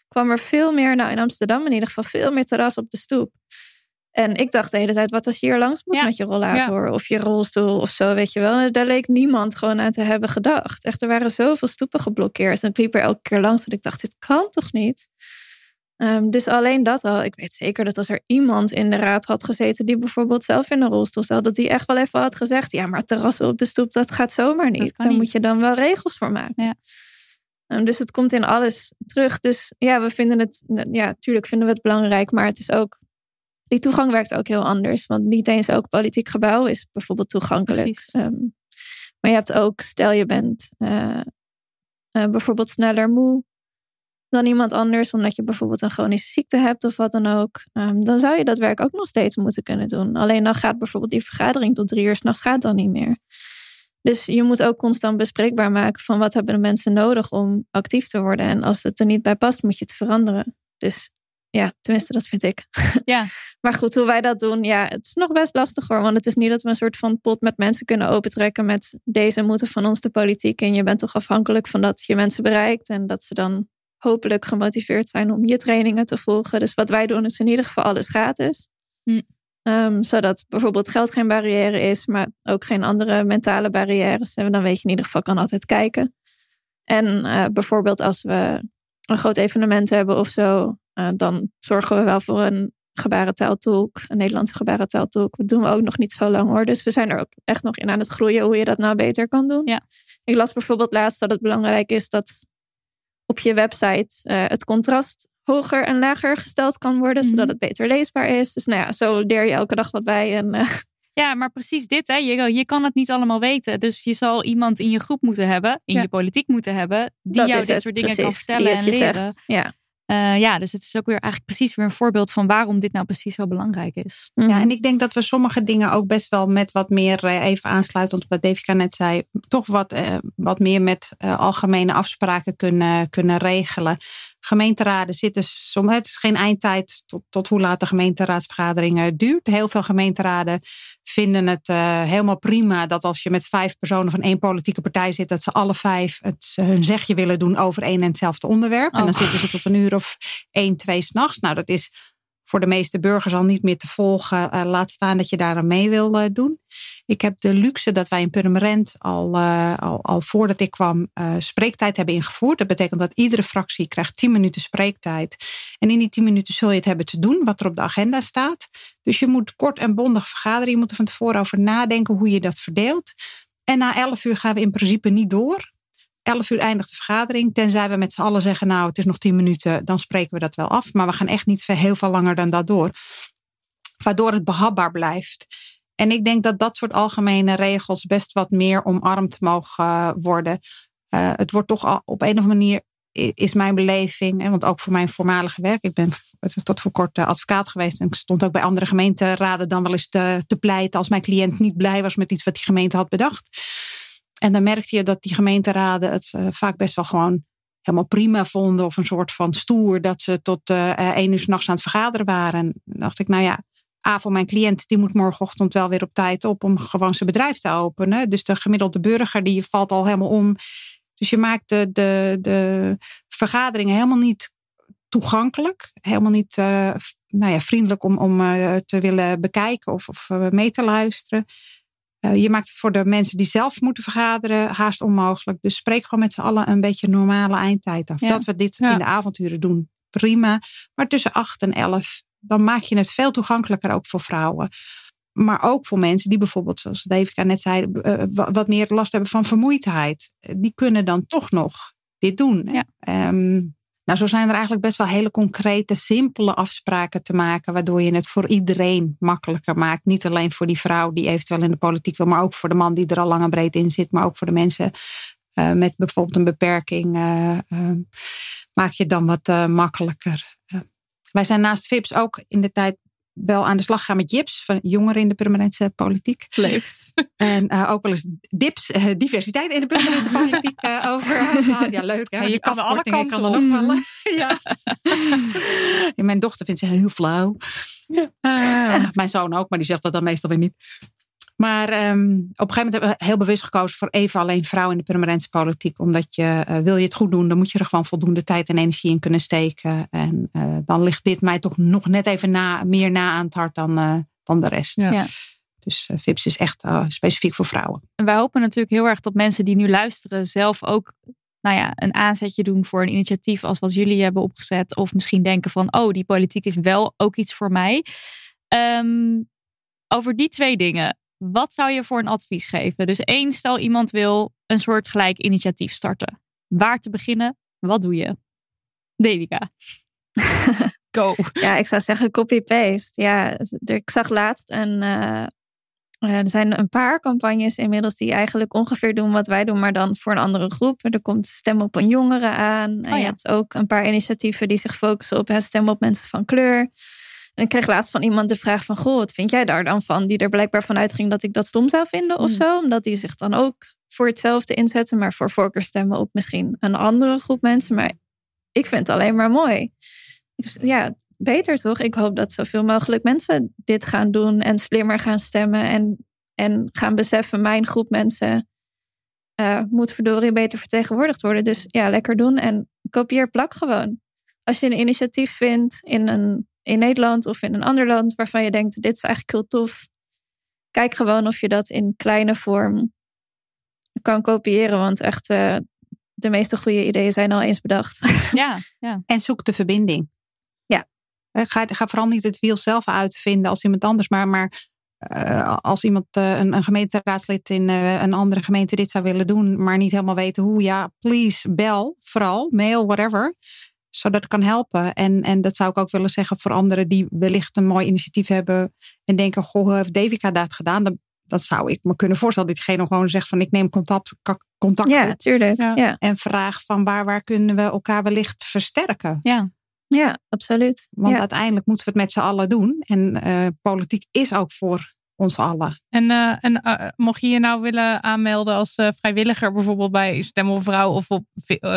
Kwam er veel meer, nou in Amsterdam in ieder geval, veel meer terras op de stoep. En ik dacht de hele tijd, wat als je hier langs moet met je rollator of je rolstoel of zo, weet je wel. En daar leek niemand gewoon aan te hebben gedacht. Echt, er waren zoveel stoepen geblokkeerd. En ik liep er elke keer langs en ik dacht, dit kan toch niet? Ehm, dus alleen dat al. Ik weet zeker dat als er iemand in de raad had gezeten die bijvoorbeeld zelf in een rolstoel zat, dat die echt wel even had gezegd, ja, maar terrassen op de stoep, dat gaat zomaar niet. Daar moet je dan wel regels voor maken. Ja. Ehm, dus het komt in alles terug. Dus ja, we vinden het, ja, natuurlijk vinden we het belangrijk, maar het is ook die toegang werkt ook heel anders. Want niet eens elk politiek gebouw is bijvoorbeeld toegankelijk. Um, maar je hebt ook, stel je bent uh, uh, bijvoorbeeld sneller moe dan iemand anders, omdat je bijvoorbeeld een chronische ziekte hebt of wat dan ook, um, dan zou je dat werk ook nog steeds moeten kunnen doen. Alleen dan gaat bijvoorbeeld die vergadering tot drie uur s'nachts gaat dan niet meer. Dus je moet ook constant bespreekbaar maken van wat hebben de mensen nodig om actief te worden. En als het er niet bij past, moet je het veranderen. Dus ja, tenminste, dat vind ik. Ja. maar goed, hoe wij dat doen, ja, het is nog best lastig hoor. Want het is niet dat we een soort van pot met mensen kunnen opentrekken met deze moeten van ons de politiek. En je bent toch afhankelijk van dat je mensen bereikt en dat ze dan hopelijk gemotiveerd zijn om je trainingen te volgen. Dus wat wij doen is in ieder geval alles gratis. Hm. Ehm, zodat bijvoorbeeld geld geen barrière is, maar ook geen andere mentale barrières. En dan weet je in ieder geval kan altijd kijken. En uh, bijvoorbeeld als we een groot evenement hebben of zo, uh, dan zorgen we wel voor een gebarentaaltolk, een Nederlandse gebarentaaltolk. Dat doen we ook nog niet zo lang hoor. Dus we zijn er ook echt nog in aan het groeien hoe je dat nou beter kan doen. Ja. Ik las bijvoorbeeld laatst dat het belangrijk is dat op je website uh, het contrast hoger en lager gesteld kan worden, mm -hmm. zodat het beter leesbaar is. Dus nou ja, zo leer je elke dag wat bij. En, uh... Ja, maar precies dit, hè. Je, je kan het niet allemaal weten. Dus je zal iemand in je groep moeten hebben, in ja. je politiek moeten hebben, die dat jou dit het, soort dingen precies, kan vertellen en leren. Zegt. Ja. Uh, ja, dus het is ook weer eigenlijk precies weer een voorbeeld van waarom dit nou precies zo belangrijk is. Ja, en ik denk dat we sommige dingen ook best wel met wat meer, uh, even aansluitend op wat Devika net zei, toch wat, uh, wat meer met algemene afspraken kunnen, kunnen regelen. Gemeenteraden zitten soms, het is geen eindtijd tot, tot hoe laat de gemeenteraadsvergadering duurt. Heel veel gemeenteraden vinden het helemaal prima dat als je met vijf personen van één politieke partij zit, dat ze alle vijf het, hun zegje willen doen over één en hetzelfde onderwerp. Oh. En dan zitten ze tot een uur of één, twee s'nachts. Nou, dat is voor de meeste burgers al niet meer te volgen. Uh, laat staan dat je daar aan mee wil uh, doen. Ik heb de luxe dat wij in Purmerend al, uh, al, al, voordat ik kwam spreektijd hebben ingevoerd. Dat betekent dat iedere fractie krijgt 10 minuten spreektijd. En in die 10 minuten zul je het hebben te doen wat er op de agenda staat. Dus je moet kort en bondig vergaderen. Je moet er van tevoren over nadenken hoe je dat verdeelt. En na 11 uur gaan we in principe niet door. 11 uur eindigt de vergadering. Tenzij we met z'n allen zeggen, nou het is nog 10 minuten, dan spreken we dat wel af. Maar we gaan echt niet heel veel langer dan dat door. Waardoor het behapbaar blijft. En ik denk dat dat soort algemene regels best wat meer omarmd mogen worden. Uh, het wordt toch al, op een of andere manier, is mijn beleving, want ook voor mijn voormalige werk, ik ben tot voor kort advocaat geweest en ik stond ook bij andere gemeenteraden dan wel eens te pleiten als mijn cliënt niet blij was met iets wat die gemeente had bedacht. En dan merkte je dat die gemeenteraden het uh, vaak best wel gewoon helemaal prima vonden. Of een soort van stoer dat ze tot uh, één uur s'nachts aan het vergaderen waren. En dan dacht ik, nou ja, A voor mijn cliënt, die moet morgenochtend wel weer op tijd op om gewoon zijn bedrijf te openen. Dus de gemiddelde burger, die valt al helemaal om. Dus je maakt de, de, de vergaderingen helemaal niet toegankelijk. Helemaal niet nou ja, vriendelijk om, om te willen bekijken of, of mee te luisteren. Uh, je maakt het voor de mensen die zelf moeten vergaderen haast onmogelijk. Dus spreek gewoon met z'n allen een beetje normale eindtijd af. Ja. Dat we dit ja. in de avonturen doen, prima. Maar tussen 8 en 11, dan maak je het veel toegankelijker ook voor vrouwen. Maar ook voor mensen die bijvoorbeeld, zoals Devika net zei, uh, wat meer last hebben van vermoeidheid. Die kunnen dan toch nog dit doen. Ja. Um, nou, zo zijn er eigenlijk best wel hele concrete, simpele afspraken te maken, waardoor je het voor iedereen makkelijker maakt. Niet alleen voor die vrouw die eventueel in de politiek wil, maar ook voor de man die er al lang en breed in zit, maar ook voor de mensen uh, met bijvoorbeeld een beperking. Uh, uh, maak je het dan wat makkelijker. wij zijn naast VIPS ook in de tijd wel aan de slag gaan met JIPS, van jongeren in de permanente politiek. Leuk. En uh, ook wel eens DIPS, uh, diversiteit in de permanente politiek uh, over. Ja, leuk hè. Ja, je kan alle kanten kan ook ja. ja. Mijn dochter vindt ze heel flauw. Ja. Mijn zoon ook, maar die zegt dat dan meestal weer niet. Maar um, op een gegeven moment hebben we heel bewust gekozen voor even alleen vrouw in de permanente politiek. Omdat je, uh, wil je het goed doen, dan moet je er gewoon voldoende tijd en energie in kunnen steken. En uh, dan ligt dit mij toch nog net even na, meer na aan het hart dan, uh, dan de rest. Ja. Ja. Dus VIPS is echt specifiek voor vrouwen. En wij hopen natuurlijk heel erg dat mensen die nu luisteren zelf ook nou ja, een aanzetje doen voor een initiatief als wat jullie hebben opgezet. Of misschien denken van, oh, die politiek is wel ook iets voor mij. Um, over die twee dingen. Wat zou je voor een advies geven? Dus één, stel iemand wil een soort gelijk initiatief starten. Waar te beginnen? Wat doe je? Devika. Go. Ja, ik zou zeggen copy-paste. Ja, ik zag laatst een... Uh, er zijn een paar campagnes inmiddels die eigenlijk ongeveer doen wat wij doen, maar dan voor een andere groep. Er komt stem op een jongeren aan. En Oh ja. je hebt ook een paar initiatieven die zich focussen op hè, stem op mensen van kleur. En ik kreeg laatst van iemand de vraag van, goh, wat vind jij daar dan van? Die er blijkbaar van uitging dat ik dat stom zou vinden of Hmm. zo. Omdat die zich dan ook voor hetzelfde inzetten, maar voor voorkeurstemmen op misschien een andere groep mensen. Maar ik vind het alleen maar mooi. Ja, beter toch? Ik hoop dat zoveel mogelijk mensen dit gaan doen en slimmer gaan stemmen. En, en gaan beseffen, mijn groep mensen eh, moet verdorie beter vertegenwoordigd worden. Dus ja, lekker doen en kopieer plak gewoon. Als je een initiatief vindt in, een, in Nederland of in een ander land waarvan je denkt, dit is eigenlijk heel tof. Kijk gewoon of je dat in kleine vorm kan kopiëren. Want echt, eh, de meeste goede ideeën zijn al eens bedacht. Ja, ja. En zoek de verbinding. Ja. Eh, Ga, ga vooral niet het wiel zelf uitvinden als iemand anders. Maar, maar uh, als iemand, uh, een, een gemeenteraadslid in uh, een andere gemeente dit zou willen doen, maar niet helemaal weten hoe, ja, please bel, vooral, mail, whatever. Zodat het kan helpen. En, en dat zou ik ook willen zeggen voor anderen die wellicht een mooi initiatief hebben en denken, goh, heeft Devika dat gedaan? Dan, dat zou ik me kunnen voorstellen. Dat diegene gewoon zegt van ik neem contact, contact ja, op. Tuurlijk, ja. ja. En vraag van waar, waar kunnen we elkaar wellicht versterken. Ja. Ja, absoluut. Want ja. uiteindelijk moeten we het met z'n allen doen. En uh, politiek is ook voor ons allen. En, uh, en uh, mocht je je nou willen aanmelden als uh, vrijwilliger, bijvoorbeeld bij Stem op Vrouw of, op,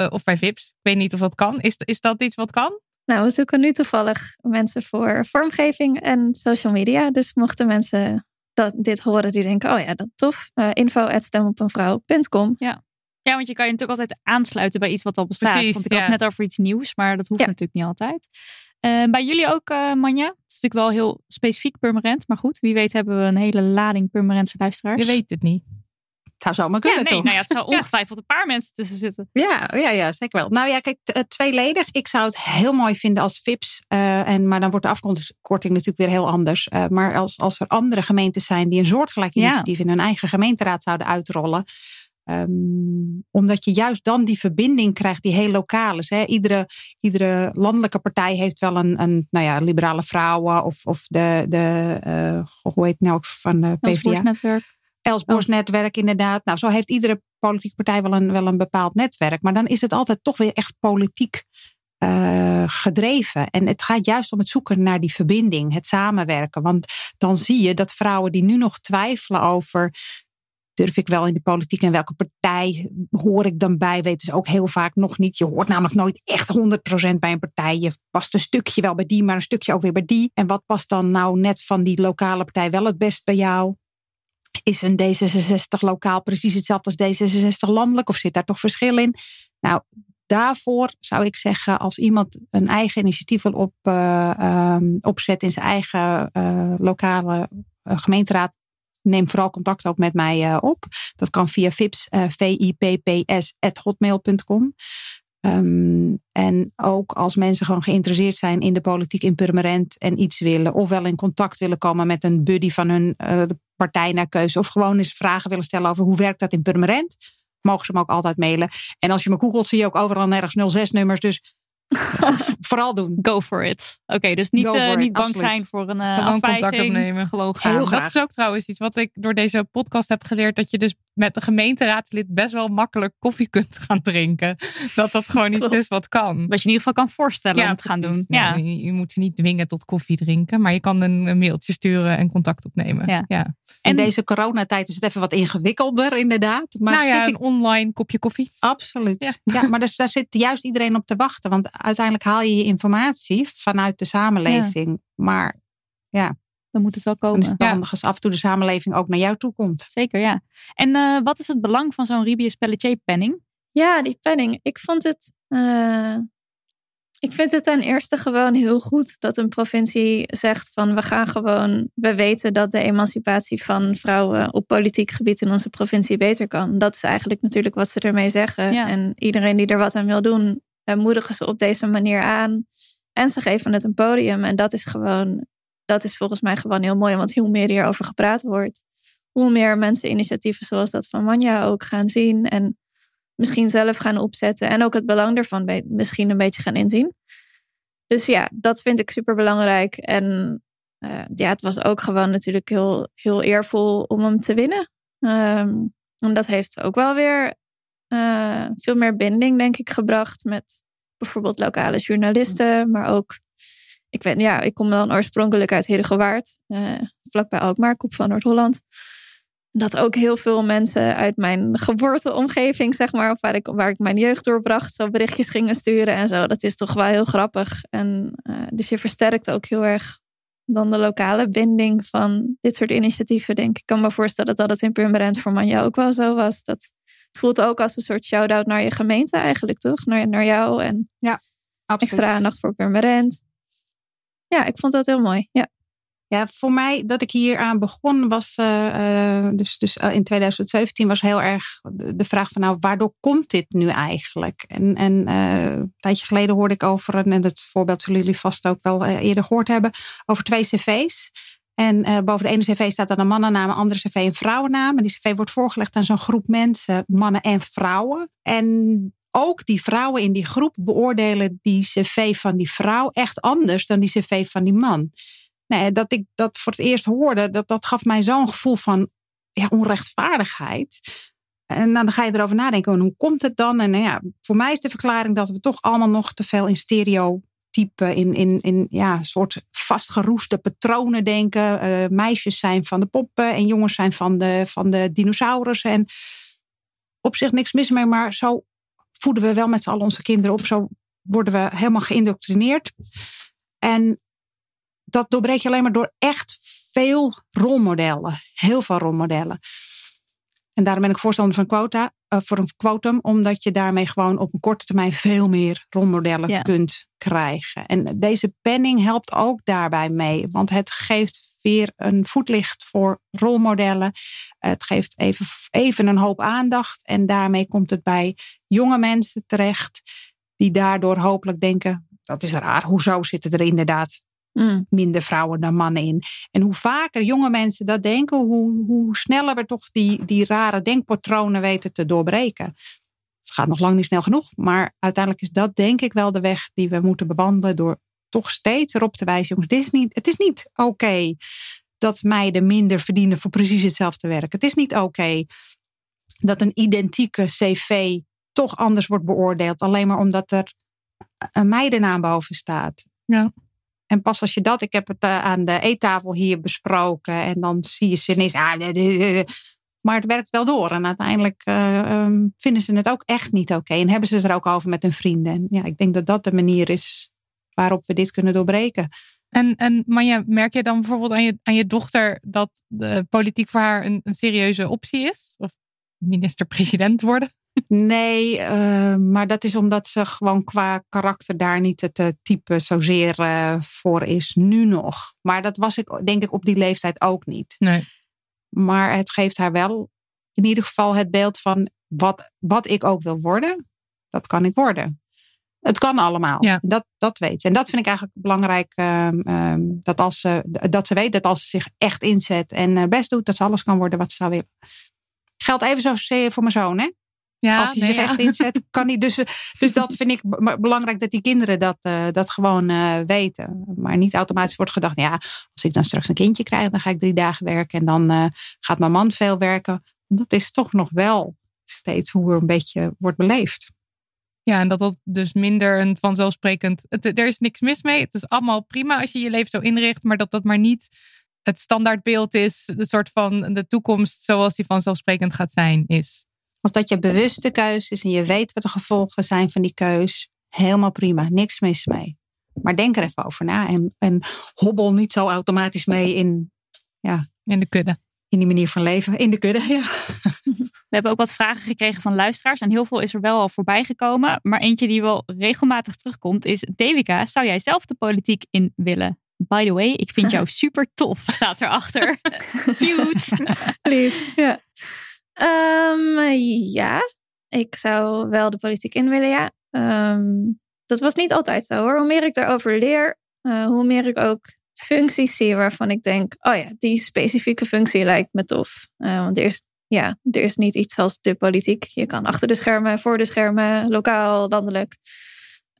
of bij VIPS, ik weet niet of dat kan. Is, is dat iets wat kan? Nou, we zoeken nu toevallig mensen voor vormgeving en social media. Dus mochten mensen dat, dit horen die denken, oh ja, dat tof. Uh, info stemopenvrouw.com. Ja. Ja, want je kan je natuurlijk altijd aansluiten bij iets wat al bestaat. Precies, want ik ja. had net over iets nieuws, maar dat hoeft Ja. natuurlijk niet altijd. Uh, bij jullie ook, uh, Manja? Het is natuurlijk wel heel specifiek permanent. Maar goed, wie weet hebben we een hele lading permanente luisteraars. Je weet het niet. Het zou zomaar kunnen, ja, nee, toch? Nou ja, het zou ongetwijfeld een paar mensen tussen zitten. Ja, ja, ja, zeker wel. Nou ja, kijk, t- tweeledig. Ik zou het heel mooi vinden als VIPS. Uh, en, maar dan wordt de afkorting natuurlijk weer heel anders. Uh, maar als, als er andere gemeentes zijn die een soortgelijk initiatief ja. in hun eigen gemeenteraad zouden uitrollen. Um, omdat je juist dan die verbinding krijgt die heel lokaal is. Hè? Iedere, iedere landelijke partij heeft wel een, een nou ja, liberale vrouwen of, of de, de uh, hoe heet het nou ook van de PvdA? Netwerk. Elsborgs oh. netwerk inderdaad. Nou, zo heeft iedere politieke partij wel een, wel een bepaald netwerk. Maar dan is het altijd toch weer echt politiek uh, gedreven. En het gaat juist om het zoeken naar die verbinding, het samenwerken. Want dan zie je dat vrouwen die nu nog twijfelen over durf ik wel in de politiek en welke partij hoor ik dan bij, weten ze ook heel vaak nog niet. Je hoort namelijk nooit echt 100% bij een partij. Je past een stukje wel bij die, maar een stukje ook weer bij die. En wat past dan nou net van die lokale partij wel het best bij jou? Is een D66 lokaal precies hetzelfde als D66 landelijk of zit daar toch verschil in? Nou, daarvoor zou ik zeggen, als iemand een eigen initiatief wil op, um, opzetten in zijn eigen uh, lokale uh, gemeenteraad, neem vooral contact ook met mij uh, op. Dat kan via vips, uh, vipps.hotmail.com. Um, en ook als mensen gewoon geïnteresseerd zijn in de politiek in Purmerend en iets willen, ofwel in contact willen komen met een buddy van hun uh, partij naar keuze, of gewoon eens vragen willen stellen over hoe werkt dat in Purmerend, mogen ze me ook altijd mailen. En als je me googelt, zie je ook overal nergens 06-nummers. Dus vooral doen. Go for it. Oké, okay, dus niet, uh, niet bang absoluut. zijn voor een uh, Gewoon contact opnemen. Gewoon gaan. Heel dat is ook trouwens iets wat ik door deze podcast heb geleerd. Dat je dus met een gemeenteraadslid best wel makkelijk koffie kunt gaan drinken. Dat dat gewoon iets is wat kan. Wat je in ieder geval kan voorstellen om te gaan doen. Nou, Ja. je, je moet je niet dwingen tot koffie drinken, maar je kan een, een mailtje sturen en contact opnemen. Ja. ja. In En- deze coronatijd is het even wat ingewikkelder, inderdaad. Maar nou ja, zit een ik online kopje koffie. absoluut. Ja. Ja. maar dus, daar zit juist iedereen op te wachten. Want uiteindelijk haal je je informatie vanuit de samenleving. Maar Dan moet het wel dan is komen. het Ja. handig als af en toe de samenleving ook naar jou toe komt. Zeker, ja. En eh, wat is het belang van zo'n Ribius Pelletier penning? Ja, die penning. Ik vond het. eh, ik vind het ten eerste gewoon heel goed dat een provincie zegt van we gaan gewoon. We weten dat de emancipatie van vrouwen op politiek gebied in onze provincie beter kan. Dat is eigenlijk natuurlijk wat ze ermee zeggen. Ja. En iedereen die er wat aan wil doen, eh, moedigen ze op deze manier aan. En ze geven het een podium. En dat is gewoon. Dat is volgens mij gewoon heel mooi. Want hoe meer hierover gepraat wordt, hoe meer mensen initiatieven zoals dat van Manja ook gaan zien. En misschien zelf gaan opzetten. En ook het belang be- misschien een beetje gaan inzien. Dus ja, dat vind ik super belangrijk. En eh, ja, het was ook gewoon natuurlijk heel, heel eervol om hem te winnen. Ehm, en dat heeft ook wel weer eh, veel meer binding, denk ik, gebracht met bijvoorbeeld lokale journalisten, maar ook. Ik, weet, ja, ik kom dan oorspronkelijk uit Heerdegewaard, eh vlakbij Alkmaar, Kop van Noord-Holland dat ook heel veel mensen uit mijn geboorteomgeving, zeg maar, of waar ik, waar ik mijn jeugd doorbracht, zo berichtjes gingen sturen en zo. Dat is toch wel heel grappig. En eh, dus je versterkt ook heel erg dan de lokale binding van dit soort initiatieven, denk ik. Ik kan me voorstellen dat het in Purmerend voor Manja ook wel zo was. Dat, het voelt ook als een soort shout-out naar je gemeente eigenlijk, toch? Naar, naar jou en Absoluut. extra aandacht voor Purmerend. Ja, ik vond dat heel mooi. Ja. Ja, voor mij dat ik hier aan begon was, eh, eh, dus, dus eh, in 2017 was heel erg de, vraag van nou, waardoor komt dit nu eigenlijk? En, en een tijdje geleden hoorde ik over, en dat voorbeeld zullen jullie vast ook wel eerder gehoord hebben, over twee cv's. En boven de ene cv staat dan een mannennaam, een andere cv een vrouwennaam. En die cv wordt voorgelegd aan zo'n groep mensen, mannen en vrouwen. En ook die vrouwen in die groep beoordelen die cv van die vrouw echt anders dan die cv van die man. Nee, dat ik dat voor het eerst hoorde, dat, dat gaf mij zo'n gevoel van ja, onrechtvaardigheid. En dan ga je erover nadenken, en hoe komt het dan? En nou ja, voor mij is de verklaring dat we toch allemaal nog te veel in stereotypen, in, in, in ja, soort vastgeroeste patronen denken. Eh, meisjes zijn van de poppen en jongens zijn van de, van de dinosaurussen. En op zich niks mis mee, maar zo voeden we wel met z'n allen onze kinderen op. Zo worden we helemaal geïndoctrineerd. En dat doorbreek je alleen maar door echt veel rolmodellen. Heel veel rolmodellen. En daarom ben ik voorstander van quota, eh, voor een quotum, omdat je daarmee gewoon op een korte termijn veel meer rolmodellen Ja. kunt krijgen. En deze penning helpt ook daarbij mee, want het geeft weer een voetlicht voor rolmodellen. Het geeft even, even een hoop aandacht en daarmee komt het bij jonge mensen terecht, die daardoor hopelijk denken: dat is raar, hoezo zitten er inderdaad Mm. minder vrouwen dan mannen in. En hoe vaker jonge mensen dat denken, hoe, hoe sneller we toch die, die rare denkpatronen weten te doorbreken. Het gaat nog lang niet snel genoeg, maar uiteindelijk is dat denk ik wel de weg die we moeten bewandelen door toch steeds erop te wijzen, jongens, dit is niet, het is niet oké dat meiden minder verdienen voor precies hetzelfde werk. Het is niet oké dat een identieke cv toch anders wordt beoordeeld, alleen maar omdat er een meidennaam boven staat. Ja. En pas als je dat, ik heb het eh, aan de eettafel hier besproken en dan zie je ze ineens, ah, maar het werkt wel door. En uiteindelijk eh, ehm, vinden ze het ook echt niet oké. En hebben ze het er ook over met hun vrienden. En ja, ik denk dat dat de manier is waarop we dit kunnen doorbreken. En, en Manja, merk je dan bijvoorbeeld aan je, aan je dochter dat de politiek voor haar een, een serieuze optie is? Of minister-president worden? Nee, eh, maar dat is omdat ze gewoon qua karakter daar niet het eh, type zozeer eh, voor is. Nu nog. Maar dat was ik denk ik op die leeftijd ook niet. Nee. Maar het geeft haar wel in ieder geval het beeld van wat, wat ik ook wil worden. Dat kan ik worden. Het kan allemaal. Ja. Dat, dat weet ze. En dat vind ik eigenlijk belangrijk. ehm, ehm, dat, als ze, dat ze weet dat als ze zich echt inzet en eh, best doet, dat ze alles kan worden wat ze zou willen. Geldt even zo voor mijn zoon, hè? Ja, als hij nee, zich ja. echt inzet, kan hij. Dus, dus dat vind ik be- belangrijk dat die kinderen dat, eh, dat gewoon eh, weten. Maar niet automatisch wordt gedacht, ja, als ik dan straks een kindje krijg, dan ga ik drie dagen werken en dan eh, gaat mijn man veel werken. dat is toch nog wel steeds hoe er een beetje wordt beleefd. Ja, en dat dat dus minder een vanzelfsprekend. Het, er is niks mis mee. Het is allemaal prima als je je leven zo inricht, maar dat dat maar niet het standaardbeeld is, de soort van de toekomst zoals die vanzelfsprekend gaat zijn, is. Als dat je bewuste keus is en je weet wat de gevolgen zijn van die keus, helemaal prima, niks mis mee. Maar denk er even over na en, en hobbel niet zo automatisch mee in, ja, in de kudde. In die manier van leven, in de kudde, ja. We hebben ook wat vragen gekregen van luisteraars en heel veel is er wel al voorbij gekomen. Maar eentje die wel regelmatig terugkomt is: Devika, zou jij zelf de politiek in willen? By the way, ik vind jou super tof, staat erachter. Cute. Lief, ja. Ehm, ja, ik zou wel de politiek in willen, ja. Ehm, dat was niet altijd zo hoor. Hoe meer ik daarover leer, uh, hoe meer ik ook functies zie waarvan ik denk, oh ja, die specifieke functie lijkt me tof. Uh, want er is, ja, er is niet iets als de politiek. Je kan achter de schermen, voor de schermen, lokaal, landelijk.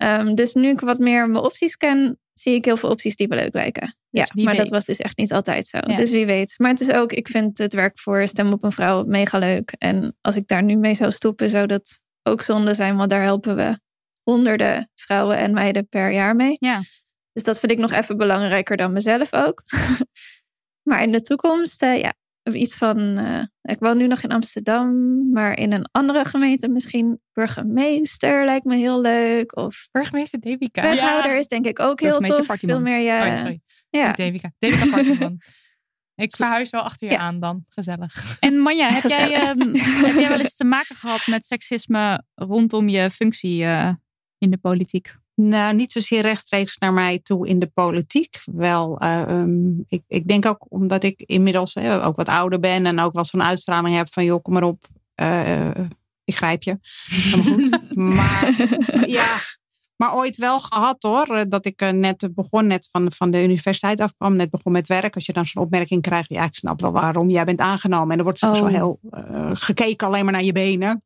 Um, dus nu ik wat meer mijn opties ken, zie ik heel veel opties die me leuk lijken. Dus ja, maar dat was dus echt niet altijd zo. Ja. Dus wie weet. Maar het is ook, ik vind het werk voor Stem op een Vrouw mega leuk. En als ik daar nu mee zou stoppen, zou dat ook zonde zijn. Want daar helpen we honderden vrouwen en meiden per jaar mee. Ja. Dus dat vind ik nog even belangrijker dan mezelf ook. maar in de toekomst, uh, ja, iets van. Uh, ik woon nu nog in Amsterdam, maar in een andere gemeente misschien burgemeester lijkt me heel leuk. Of burgemeester Devika. Wethouder is denk ik ook heel tof. Veel meer ja. Oh, sorry. Ja. Devika. Devika. Ik verhuis wel achter je ja. aan dan. Gezellig. En Manja, heb jij, um, heb jij wel eens te maken gehad met seksisme rondom je functie uh, in de politiek? Nou, niet zozeer rechtstreeks naar mij toe in de politiek. Wel, uh, um, ik, ik denk ook omdat ik inmiddels ook wat ouder ben en ook wel zo'n uitstraling heb van joh, kom maar op, uh, ik grijp je. Goed. maar ja, maar ooit wel gehad hoor, dat ik net begon, net van, van de universiteit afkwam, net begon met werk. Als je dan zo'n opmerking krijgt, ja, ik snap wel waarom jij bent aangenomen. En er wordt oh. zo heel gekeken alleen maar naar je benen.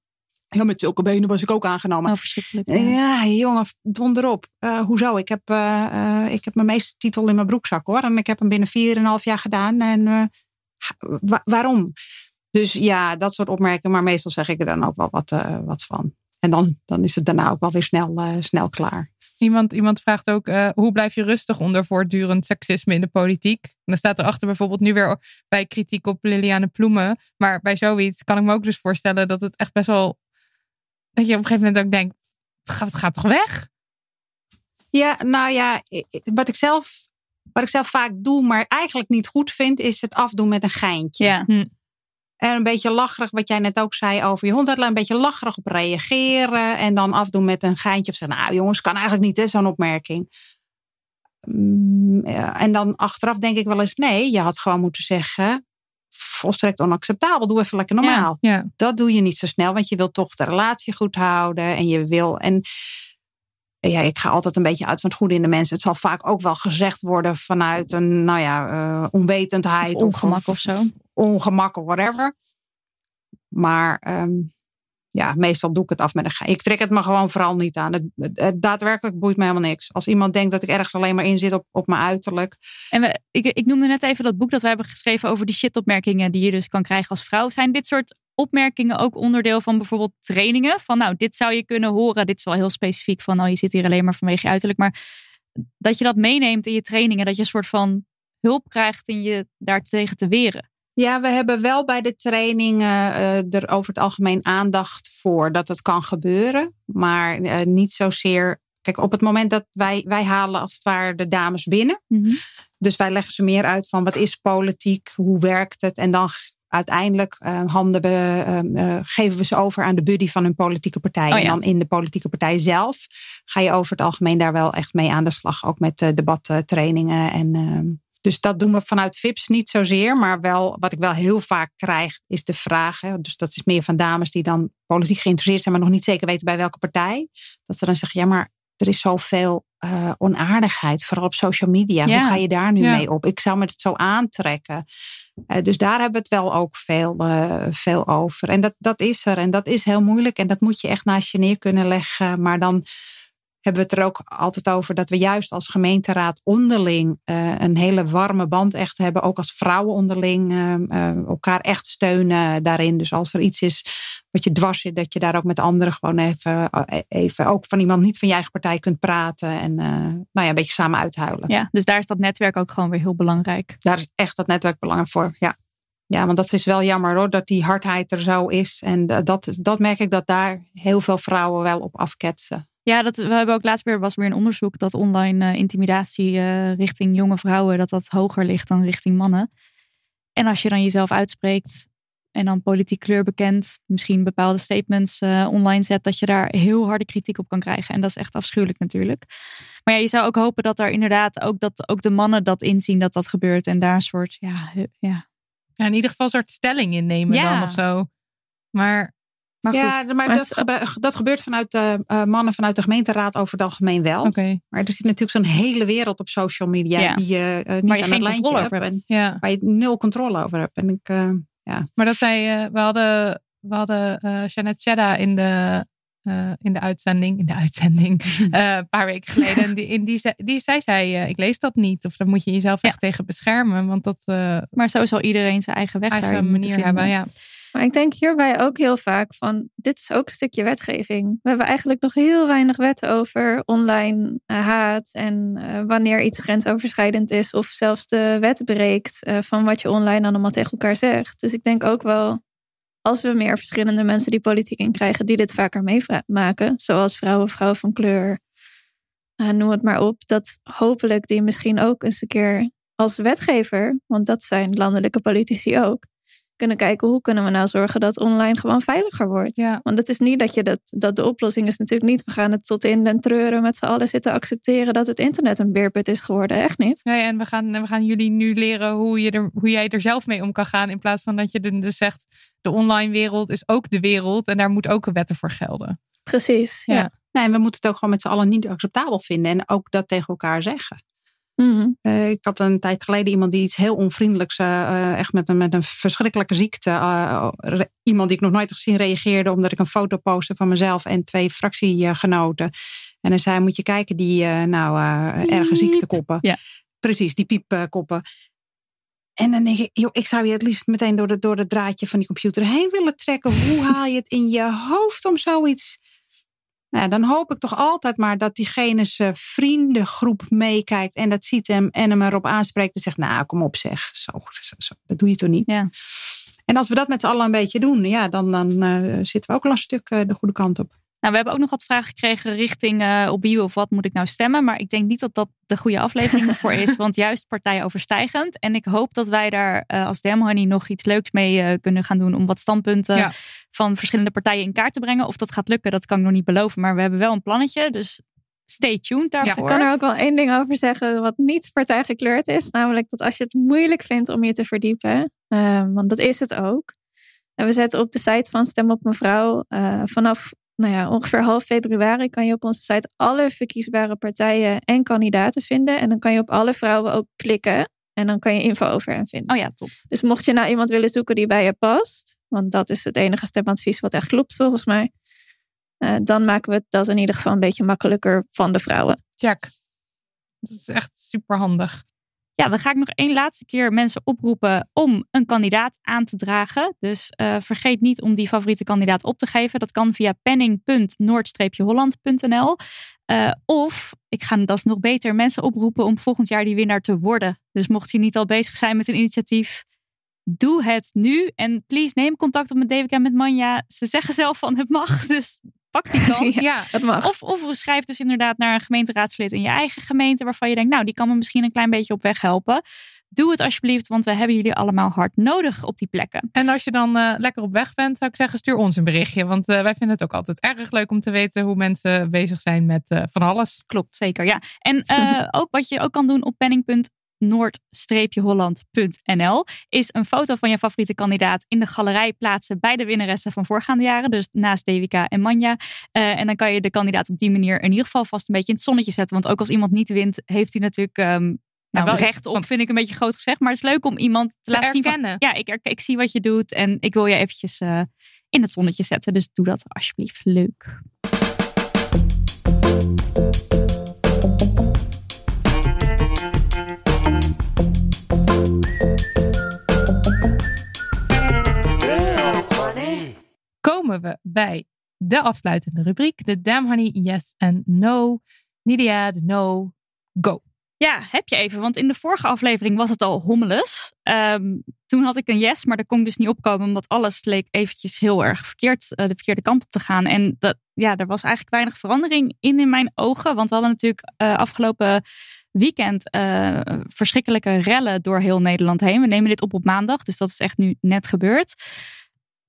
Ja, met zulke benen was ik ook aangenomen. Oh, verschrikkelijk. Ja, ja jongen, donder op. Uh, hoezo? Ik heb, uh, uh, ik heb mijn meestertitel in mijn broekzak hoor. En ik heb hem binnen 4,5 jaar gedaan. En wa waarom? Dus ja, dat soort opmerkingen. Maar meestal zeg ik er dan ook wel wat, wat van. En dan, dan is het daarna ook wel weer snel, snel klaar. Iemand, iemand vraagt ook, hoe blijf je rustig onder voortdurend seksisme in de politiek? En dan staat erachter bijvoorbeeld nu weer bij kritiek op Liliane Ploemen. Maar bij zoiets kan ik me ook dus voorstellen dat het echt best wel dat je op een gegeven moment ook denkt, het gaat, het gaat toch weg? Ja, nou ja, wat ik, zelf, wat ik zelf vaak doe, maar eigenlijk niet goed vind, is het afdoen met een geintje. Ja. Hm. En een beetje lacherig, wat jij net ook zei over je hond, daar een beetje lacherig op reageren en dan afdoen met een geintje of zeggen, nou jongens, kan eigenlijk niet, zo'n opmerking. En dan achteraf denk ik wel eens, nee, je had gewoon moeten zeggen, volstrekt onacceptabel. Doe even lekker normaal. Ja, ja. Dat doe je niet zo snel, want je wil toch de relatie goed houden. En je wil. En ja, ik ga altijd een beetje uit van het goede in de mensen. Het zal vaak ook wel gezegd worden vanuit een, nou ja, uh, onwetendheid. Of ongemak of, of, zo. Ongemak of whatever. Maar um, ja, meestal doe ik het af met een ge Ik trek het me gewoon vooral niet aan. Het, daadwerkelijk boeit me helemaal niks. Als iemand denkt dat ik ergens alleen maar in zit op, op mijn uiterlijk. En ik, ik noemde net even dat boek dat we hebben geschreven over die shitopmerkingen die je dus kan krijgen als vrouw. Zijn dit soort opmerkingen ook onderdeel van bijvoorbeeld trainingen? Van nou, dit zou je kunnen horen. Dit is wel heel specifiek van nou, je zit hier alleen maar vanwege je uiterlijk. Maar dat je dat meeneemt in je trainingen. Dat je een soort van hulp krijgt in je daartegen te weren. Ja, we hebben wel bij de trainingen uh, er over het algemeen aandacht voor dat het kan gebeuren. Maar uh, niet zozeer. Kijk, op het moment dat wij, wij halen als het ware de dames binnen. Mm -hmm. Dus wij leggen ze meer uit van wat is politiek, hoe werkt het. En dan uiteindelijk uh, handen we, geven we ze over aan de buddy van hun politieke partij. Oh, ja. En dan in de politieke partij zelf ga je over het algemeen daar wel echt mee aan de slag. Ook met debattrainingen en ehm, dus dat doen we vanuit VIPS niet zozeer. Maar wel, wat ik wel heel vaak krijg, is de vraag. Hè, dus dat is meer van dames die dan politiek geïnteresseerd zijn, maar nog niet zeker weten bij welke partij. Dat ze dan zeggen, ja, maar er is zoveel uh, onaardigheid, vooral op social media. Ja. Hoe ga je daar nu Ja. mee op? Ik zou me het zo aantrekken. Uh, dus daar hebben we het wel ook veel, uh, veel over. En dat, dat is er. En dat is heel moeilijk. En dat moet je echt naast je neer kunnen leggen. Maar dan hebben we het er ook altijd over dat we juist als gemeenteraad onderling uh, een hele warme band echt hebben. Ook als vrouwen onderling uh, elkaar echt steunen daarin. Dus als er iets is wat je dwars zit, dat je daar ook met anderen gewoon even, even ook van iemand niet van je eigen partij kunt praten. En nou ja, een beetje samen uithuilen. Ja, dus daar is dat netwerk ook gewoon weer heel belangrijk. Daar is echt dat netwerk belangrijk voor, ja. Ja, want dat is wel jammer hoor, dat die hardheid er zo is. En dat, dat merk ik dat daar heel veel vrouwen wel op afketsen. Ja, dat, we hebben ook laatst weer, was weer een onderzoek dat online uh, intimidatie uh, richting jonge vrouwen, dat dat hoger ligt dan richting mannen. En als je dan jezelf uitspreekt en dan politiek kleur bekend, misschien bepaalde statements uh, online zet, dat je daar heel harde kritiek op kan krijgen. En dat is echt afschuwelijk natuurlijk. Maar ja, je zou ook hopen dat er inderdaad ook, dat, ook de mannen dat inzien dat dat gebeurt en daar een soort, ja, ja. ja in ieder geval een soort stelling innemen ja. dan of zo. Maar maar ja, maar, maar dat, dat, gebeurt vanuit de uh, mannen vanuit de gemeenteraad over het algemeen wel. Okay. Maar er zit natuurlijk zo'n hele wereld op social media ja. die je uh, niet waar je aan geen het lijntje hebt. over hebt. En Ja. waar je nul controle over hebt. En ik, uh, ja. Maar dat zei, we hadden, we hadden uh, Janet Chedda in de, uh, in de uitzending, in de uitzending, uh, een paar weken geleden. En die, in die, die, zij zei, ik lees dat niet. Of daar moet je jezelf echt tegen beschermen. Want dat... maar zo zal iedereen zijn eigen weg eigen daarin manier hebben, ja. Maar ik denk hierbij ook heel vaak van, dit is ook een stukje wetgeving. We hebben eigenlijk nog heel weinig wetten over online uh, haat en uh, wanneer iets grensoverschrijdend is of zelfs de wet breekt uh, van wat je online allemaal tegen elkaar zegt. Dus ik denk ook wel, als we meer verschillende mensen die politiek in krijgen die dit vaker meemaken, zoals vrouwen, vrouwen van kleur, noem het maar op, dat hopelijk die misschien ook eens een keer als wetgever, want dat zijn landelijke politici ook, kunnen kijken hoe kunnen we nou zorgen dat online gewoon veiliger wordt. Ja. Want het is niet dat je dat, dat de oplossing is natuurlijk niet. We gaan het tot in den treuren met z'n allen zitten accepteren dat het internet een beerput is geworden. Echt niet. Nee, en we gaan, we gaan jullie nu leren hoe, je er, hoe jij er zelf mee om kan gaan. In plaats van dat je dus zegt, de online wereld is ook de wereld en daar moet ook wetten voor gelden. Precies, ja. ja. Nee, en we moeten het ook gewoon met z'n allen niet acceptabel vinden en ook dat tegen elkaar zeggen. Mm-hmm. Uh, ik had een tijd geleden iemand die iets heel onvriendelijks, uh, echt met een, met een verschrikkelijke ziekte. Uh, iemand die ik nog nooit had gezien reageerde omdat ik een foto postte van mezelf en twee fractiegenoten. En dan zei: Moet je kijken, die nou erge ziektekoppen. Ja. Precies, die piepkoppen. En dan denk ik, joh, ik zou je het liefst meteen door, de, door het draadje van die computer heen willen trekken. Hoe haal je het in je hoofd om zoiets nou, dan hoop ik toch altijd maar dat diegene zijn vriendengroep meekijkt en dat ziet hem en hem erop aanspreekt en zegt, nou kom op zeg, zo, zo, zo dat doe je toch niet. Ja. En als we dat met z'n allen een beetje doen, ja, dan, dan uh, zitten we ook al een stuk uh, de goede kant op. Nou, we hebben ook nog wat vragen gekregen richting uh, op wie of wat moet ik nou stemmen. Maar ik denk niet dat dat de goede aflevering ervoor is. Want juist partijoverstijgend. En ik hoop dat wij daar uh, als Demhoney nog iets leuks mee uh, kunnen gaan doen. Om wat standpunten ja. van verschillende partijen in kaart te brengen. Of dat gaat lukken, dat kan ik nog niet beloven. Maar we hebben wel een plannetje. Dus stay tuned daarvoor. Ja, ik kan er ook wel één ding over zeggen wat niet partijgekleurd is. Namelijk dat als je het moeilijk vindt om je te verdiepen. want dat is het ook. En we zetten op de site van Stem op Mevrouw vanaf nou ja, ongeveer half februari kan je op onze site alle verkiesbare partijen en kandidaten vinden. En dan kan je op alle vrouwen ook klikken. En dan kan je info over hen vinden. Oh ja, top. Dus mocht je nou iemand willen zoeken die bij je past. Want dat is het enige stemadvies wat echt klopt volgens mij. Uh, dan maken we dat in ieder geval een beetje makkelijker van de vrouwen. Check. Dat is echt super handig. Ja, dan ga ik nog één laatste keer mensen oproepen om een kandidaat aan te dragen. Dus uh, vergeet niet om die favoriete kandidaat op te geven. Dat kan via penning.noord-holland.nl. Uh, of, ik ga dat nog beter, mensen oproepen om volgend jaar die winnaar te worden. Dus mocht je niet al bezig zijn met een initiatief, doe het nu. En please neem contact op met David en met Manja. Ze zeggen zelf van het mag, dus pak die kans. ja, mag. Of, of schrijf dus inderdaad naar een gemeenteraadslid in je eigen gemeente waarvan je denkt, nou, die kan me misschien een klein beetje op weg helpen. Doe het alsjeblieft, want we hebben jullie allemaal hard nodig op die plekken. En als je dan uh, lekker op weg bent, zou ik zeggen, stuur ons een berichtje. Want uh, wij vinden het ook altijd erg leuk om te weten hoe mensen bezig zijn met uh, van alles. Klopt, zeker. Ja. En ook wat je ook kan doen op penning noord-holland.nl is een foto van je favoriete kandidaat in de galerij plaatsen bij de winnaressen van voorgaande jaren. Dus naast Devika en Manja. Uh, en dan kan je de kandidaat op die manier in ieder geval vast een beetje in het zonnetje zetten. Want ook als iemand niet wint, heeft hij natuurlijk um, nou, wel recht op, vind ik een beetje groot gezegd. Maar het is leuk om iemand te, Te laten zien van, ja, ik, ik zie wat je doet en ik wil je eventjes eh, in het zonnetje zetten. Dus doe dat alsjeblieft. Leuk. Komen we bij de afsluitende rubriek. De Damn Honey Yes en No. Nidia, de No, go. Ja, heb je even. Want in de vorige aflevering was het al hommeles. Ehm, toen had ik een yes, maar daar kon ik dus niet opkomen. Omdat alles leek eventjes heel erg verkeerd, eh, de verkeerde kant op te gaan. En dat, ja, er was eigenlijk weinig verandering in in mijn ogen. Want we hadden natuurlijk eh, afgelopen weekend eh, verschrikkelijke rellen door heel Nederland heen. We nemen dit op op maandag, dus dat is echt nu net gebeurd.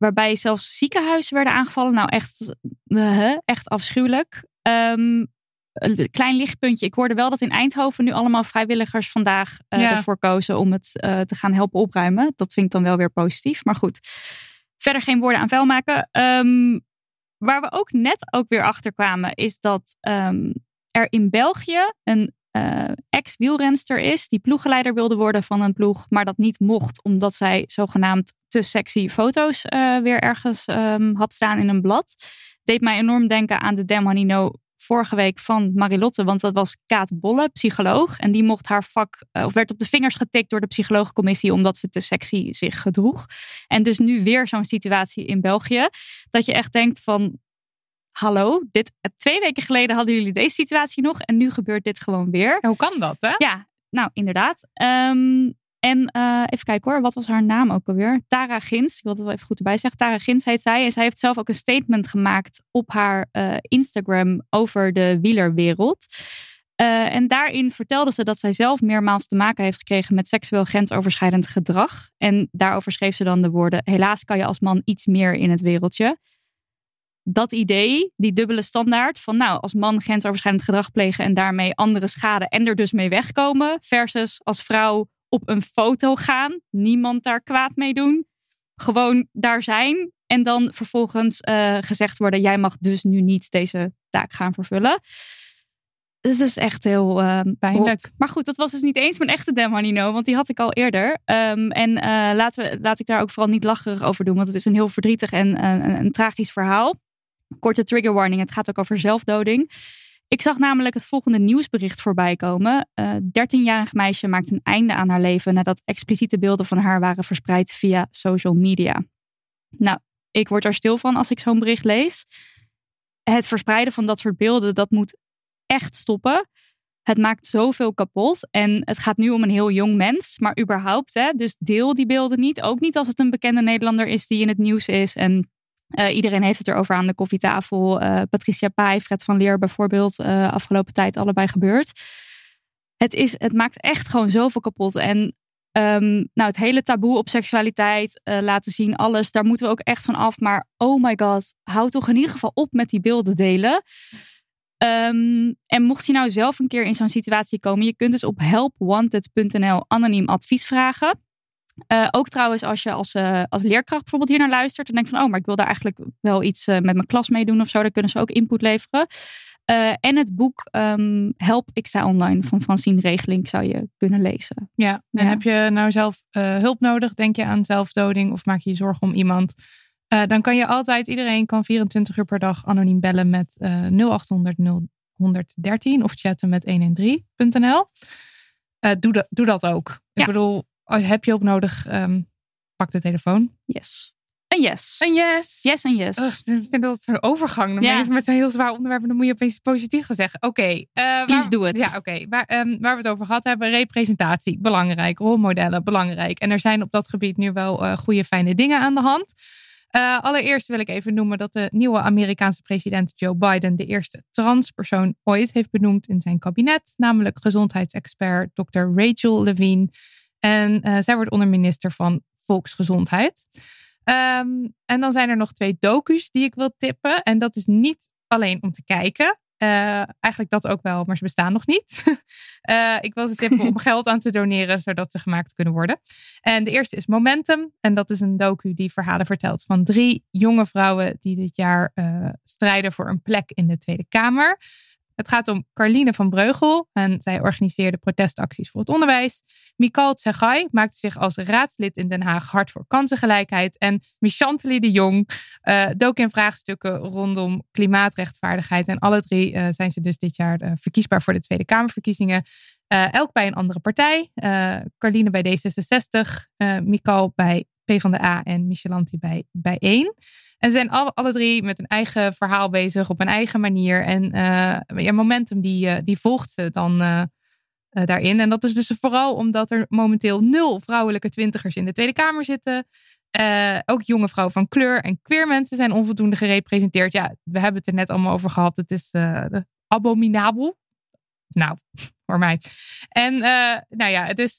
Waarbij zelfs ziekenhuizen werden aangevallen. Nou, echt, uh, echt afschuwelijk. Um, een klein lichtpuntje. Ik hoorde wel dat in Eindhoven nu allemaal vrijwilligers vandaag uh, Ja. ervoor kozen om het uh, te gaan helpen opruimen. Dat vind ik dan wel weer positief. Maar goed, verder geen woorden aan vuil maken. Um, waar we ook net ook weer achter kwamen, is dat um, er in België een uh, ex-wielrenster is die ploeggeleider wilde worden van een ploeg, maar dat niet mocht omdat zij zogenaamd te sexy foto's uh, weer ergens um, had staan in een blad. Deed mij enorm denken aan de Damn Honey No vorige week van Marilotte, want dat was Kaat Bolle, psycholoog. En die mocht haar vak, uh, of werd op de vingers getikt door de psychologencommissie omdat ze te sexy zich gedroeg. En dus nu weer zo'n situatie in België, dat je echt denkt van, hallo, dit, twee weken geleden hadden jullie deze situatie nog en nu gebeurt dit gewoon weer. Ja, hoe kan dat, hè? Ja, nou inderdaad. Um, en uh, even kijken hoor, wat was haar naam ook alweer? Tara Gins, ik wil het wel even goed erbij zeggen. Tara Gins heet zij. En zij heeft zelf ook een statement gemaakt op haar uh, Instagram over de wielerwereld. Uh, en daarin vertelde ze dat zij zelf meermaals te maken heeft gekregen met seksueel grensoverschrijdend gedrag. En daarover schreef ze dan de woorden: Helaas kan je als man iets meer in het wereldje. Dat idee, die dubbele standaard van nou, als man grensoverschrijdend gedrag plegen en daarmee anderen schaden en er dus mee wegkomen, versus als vrouw op een foto gaan, niemand daar kwaad mee doen, gewoon daar zijn en dan vervolgens uh, gezegd worden: jij mag dus nu niet deze taak gaan vervullen. Het is echt heel uh, pijnlijk. Rot. Maar goed, dat was dus niet eens mijn echte Dem Honey No, want die had ik al eerder. Um, en uh, laten we, laat ik daar ook vooral niet lacherig over doen, want het is een heel verdrietig en een, een tragisch verhaal. Korte trigger warning, het gaat ook over zelfdoding. Ik zag namelijk het volgende nieuwsbericht voorbij komen. Uh, 13-jarig meisje maakt een einde aan haar leven nadat expliciete beelden van haar waren verspreid via social media. Nou, ik word er stil van als ik zo'n bericht lees. Het verspreiden van dat soort beelden, dat moet echt stoppen. Het maakt zoveel kapot. En het gaat nu om een heel jong mens, maar überhaupt. Hè, dus deel die beelden niet. Ook niet als het een bekende Nederlander is die in het nieuws is. En uh, iedereen heeft het erover aan de koffietafel. Uh, Patricia Pai, Fred van Leer bijvoorbeeld. Uh, afgelopen tijd allebei gebeurd. Het, is, het maakt echt gewoon zoveel kapot. En um, nou, het hele taboe op seksualiteit laten zien, alles, daar moeten we ook echt van af. Maar oh my god, hou toch in ieder geval op met die beelden delen. Um, en mocht je nou zelf een keer in zo'n situatie komen, je kunt dus op helpwanted.nl anoniem advies vragen. Uh, ook trouwens, als je als, uh, als leerkracht bijvoorbeeld hier naar luistert en denkt van, oh, maar ik wil daar eigenlijk wel iets uh, met mijn klas mee doen of zo, dan kunnen ze ook input leveren. en het boek um, Help, ik sta online van Francine Regeling zou je kunnen lezen. Ja, en ja. heb je nou zelf hulp nodig? Denk je aan zelfdoding of maak je je zorgen om iemand? Dan kan je altijd, iedereen kan 24 uur per dag anoniem bellen met uh, 0800 0113 of chatten met 113.nl. Uh, doe, dat, doe dat ook. Ja. Ik bedoel, heb je hulp nodig, um, pak de telefoon. Yes. Een yes. Een yes. Yes en yes. Ik vind dat zo'n overgang. Dan ja. met zo'n heel zwaar onderwerp dan moet je opeens positief gaan zeggen. Oké. Okay, uh, Please do it. Ja, oké. Okay. Waar, um, waar we het over gehad hebben. Representatie, belangrijk. Rolmodellen, belangrijk. En er zijn op dat gebied nu wel uh, goede, fijne dingen aan de hand. Uh, allereerst wil ik even noemen dat de nieuwe Amerikaanse president Joe Biden de eerste transpersoon ooit heeft benoemd in zijn kabinet, namelijk gezondheidsexpert Dr. Rachel Levine. En uh, zij wordt onderminister van Volksgezondheid. Um, en dan zijn er nog twee docu's die ik wil tippen. En dat is niet alleen om te kijken. Uh, eigenlijk dat ook wel, maar ze bestaan nog niet. uh, ik wil ze tippen om geld aan te doneren, zodat ze gemaakt kunnen worden. En de eerste is Momentum. En dat is een docu die verhalen vertelt van drie jonge vrouwen die dit jaar uh, strijden voor een plek in de Tweede Kamer. Het gaat om Carline van Breugel en zij organiseerde protestacties voor het onderwijs. Mikal Tsegai maakte zich als raadslid in Den Haag hard voor kansengelijkheid. En Michanteli de Jong uh, dook in vraagstukken rondom klimaatrechtvaardigheid. En alle drie uh, zijn ze dus dit jaar uh, verkiesbaar voor de Tweede Kamerverkiezingen. elk bij een andere partij. Carline bij D66, Mikal bij PvdA en Michelanti bij, bij 1. En ze zijn alle, alle drie met een eigen verhaal bezig op een eigen manier. En uh, ja, Momentum die, uh, die volgt ze dan uh, daarin. En dat is dus vooral omdat er momenteel nul vrouwelijke twintigers in de Tweede Kamer zitten. ook jonge vrouwen van kleur en queer mensen zijn onvoldoende gerepresenteerd. Ja, we hebben het er net allemaal over gehad. Het is abominabel. Nou, voor mij. En nou ja, het is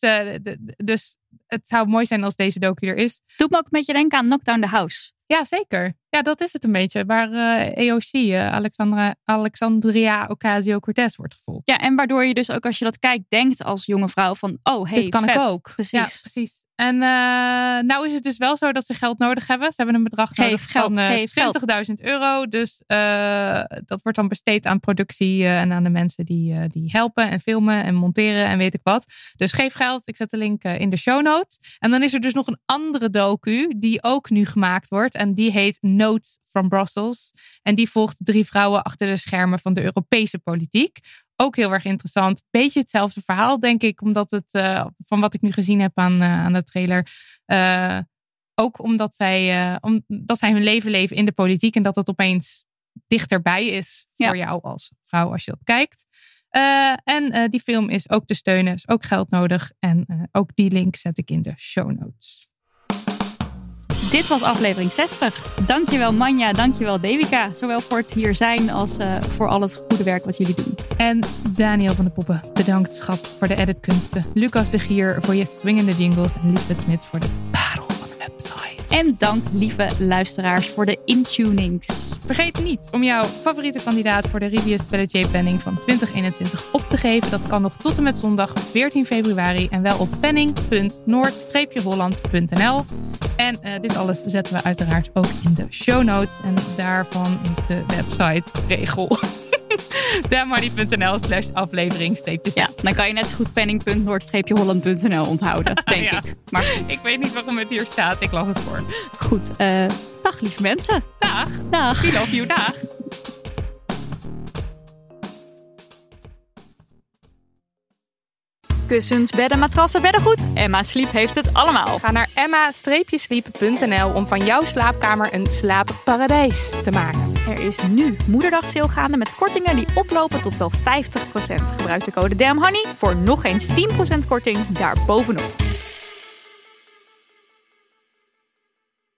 dus het zou mooi zijn als deze docu er is. Doet me ook een beetje denken aan Knockdown the House. Ja, zeker. Ja, dat is het een beetje. Waar uh, eh, EOC, uh, Alexandra, Alexandria Ocasio-Cortez wordt gevolgd. Ja, en waardoor je dus ook als je dat kijkt, denkt als jonge vrouw van... Oh, hey, Dit kan vet. ik ook. Precies. Ja, precies. En uh, nou is het dus wel zo dat ze geld nodig hebben. Ze hebben een bedrag geef nodig geld, van 20.000 euro. Dus dat wordt dan besteed aan productie en aan de mensen die, die helpen en filmen en monteren en weet ik wat. Dus geef geld. Ik zet de link in de show notes. En dan is er dus nog een andere docu die ook nu gemaakt wordt. En die heet Notes from Brussels. En die volgt drie vrouwen achter de schermen van de Europese politiek. Ook heel erg interessant. Beetje hetzelfde verhaal, denk ik, omdat het uh, van wat ik nu gezien heb aan, uh, aan de trailer. Uh, ook omdat zij, omdat zij hun leven leven in de politiek en dat het opeens dichterbij is voor ja. jou als vrouw als je dat kijkt. en die film is ook te steunen, is ook geld nodig. En ook die link zet ik in de show notes. Dit was aflevering 60. Dankjewel Manja, dankjewel Devika. Zowel voor het hier zijn als uh, voor al het goede werk wat jullie doen. En Daniel van de Poppen, bedankt schat voor de editkunsten. Lucas de Gier voor je swingende jingles. En Lisbeth Smit voor de En dank lieve luisteraars voor de intunings. Vergeet niet om jouw favoriete kandidaat voor de Ribius Pelletier Planning van 2021 op te geven. Dat kan nog tot en met zondag 14 februari en wel op penning.noord-holland.nl. En uh, dit alles zetten we uiteraard ook in de show notes. En daarvan is de website regel. Damoney.nl slash aflevering Ja, dan kan je net goed penning.noord-holland.nl onthouden, denk ja. ik. Maar goed. Ik weet niet waarom het hier staat. Ik las het voor. Goed. Uh, dag lieve mensen. Dag. Dag. We love you. Dag. Kussens, bedden, matrassen, beddengoed. Emma Sleep heeft het allemaal. Ga naar emma-sleep.nl om van jouw slaapkamer een slaapparadijs te maken. Er is nu moederdag sale gaande met kortingen die oplopen tot wel 50%. Gebruik de code DAMHONEY voor nog eens 10% korting daarbovenop.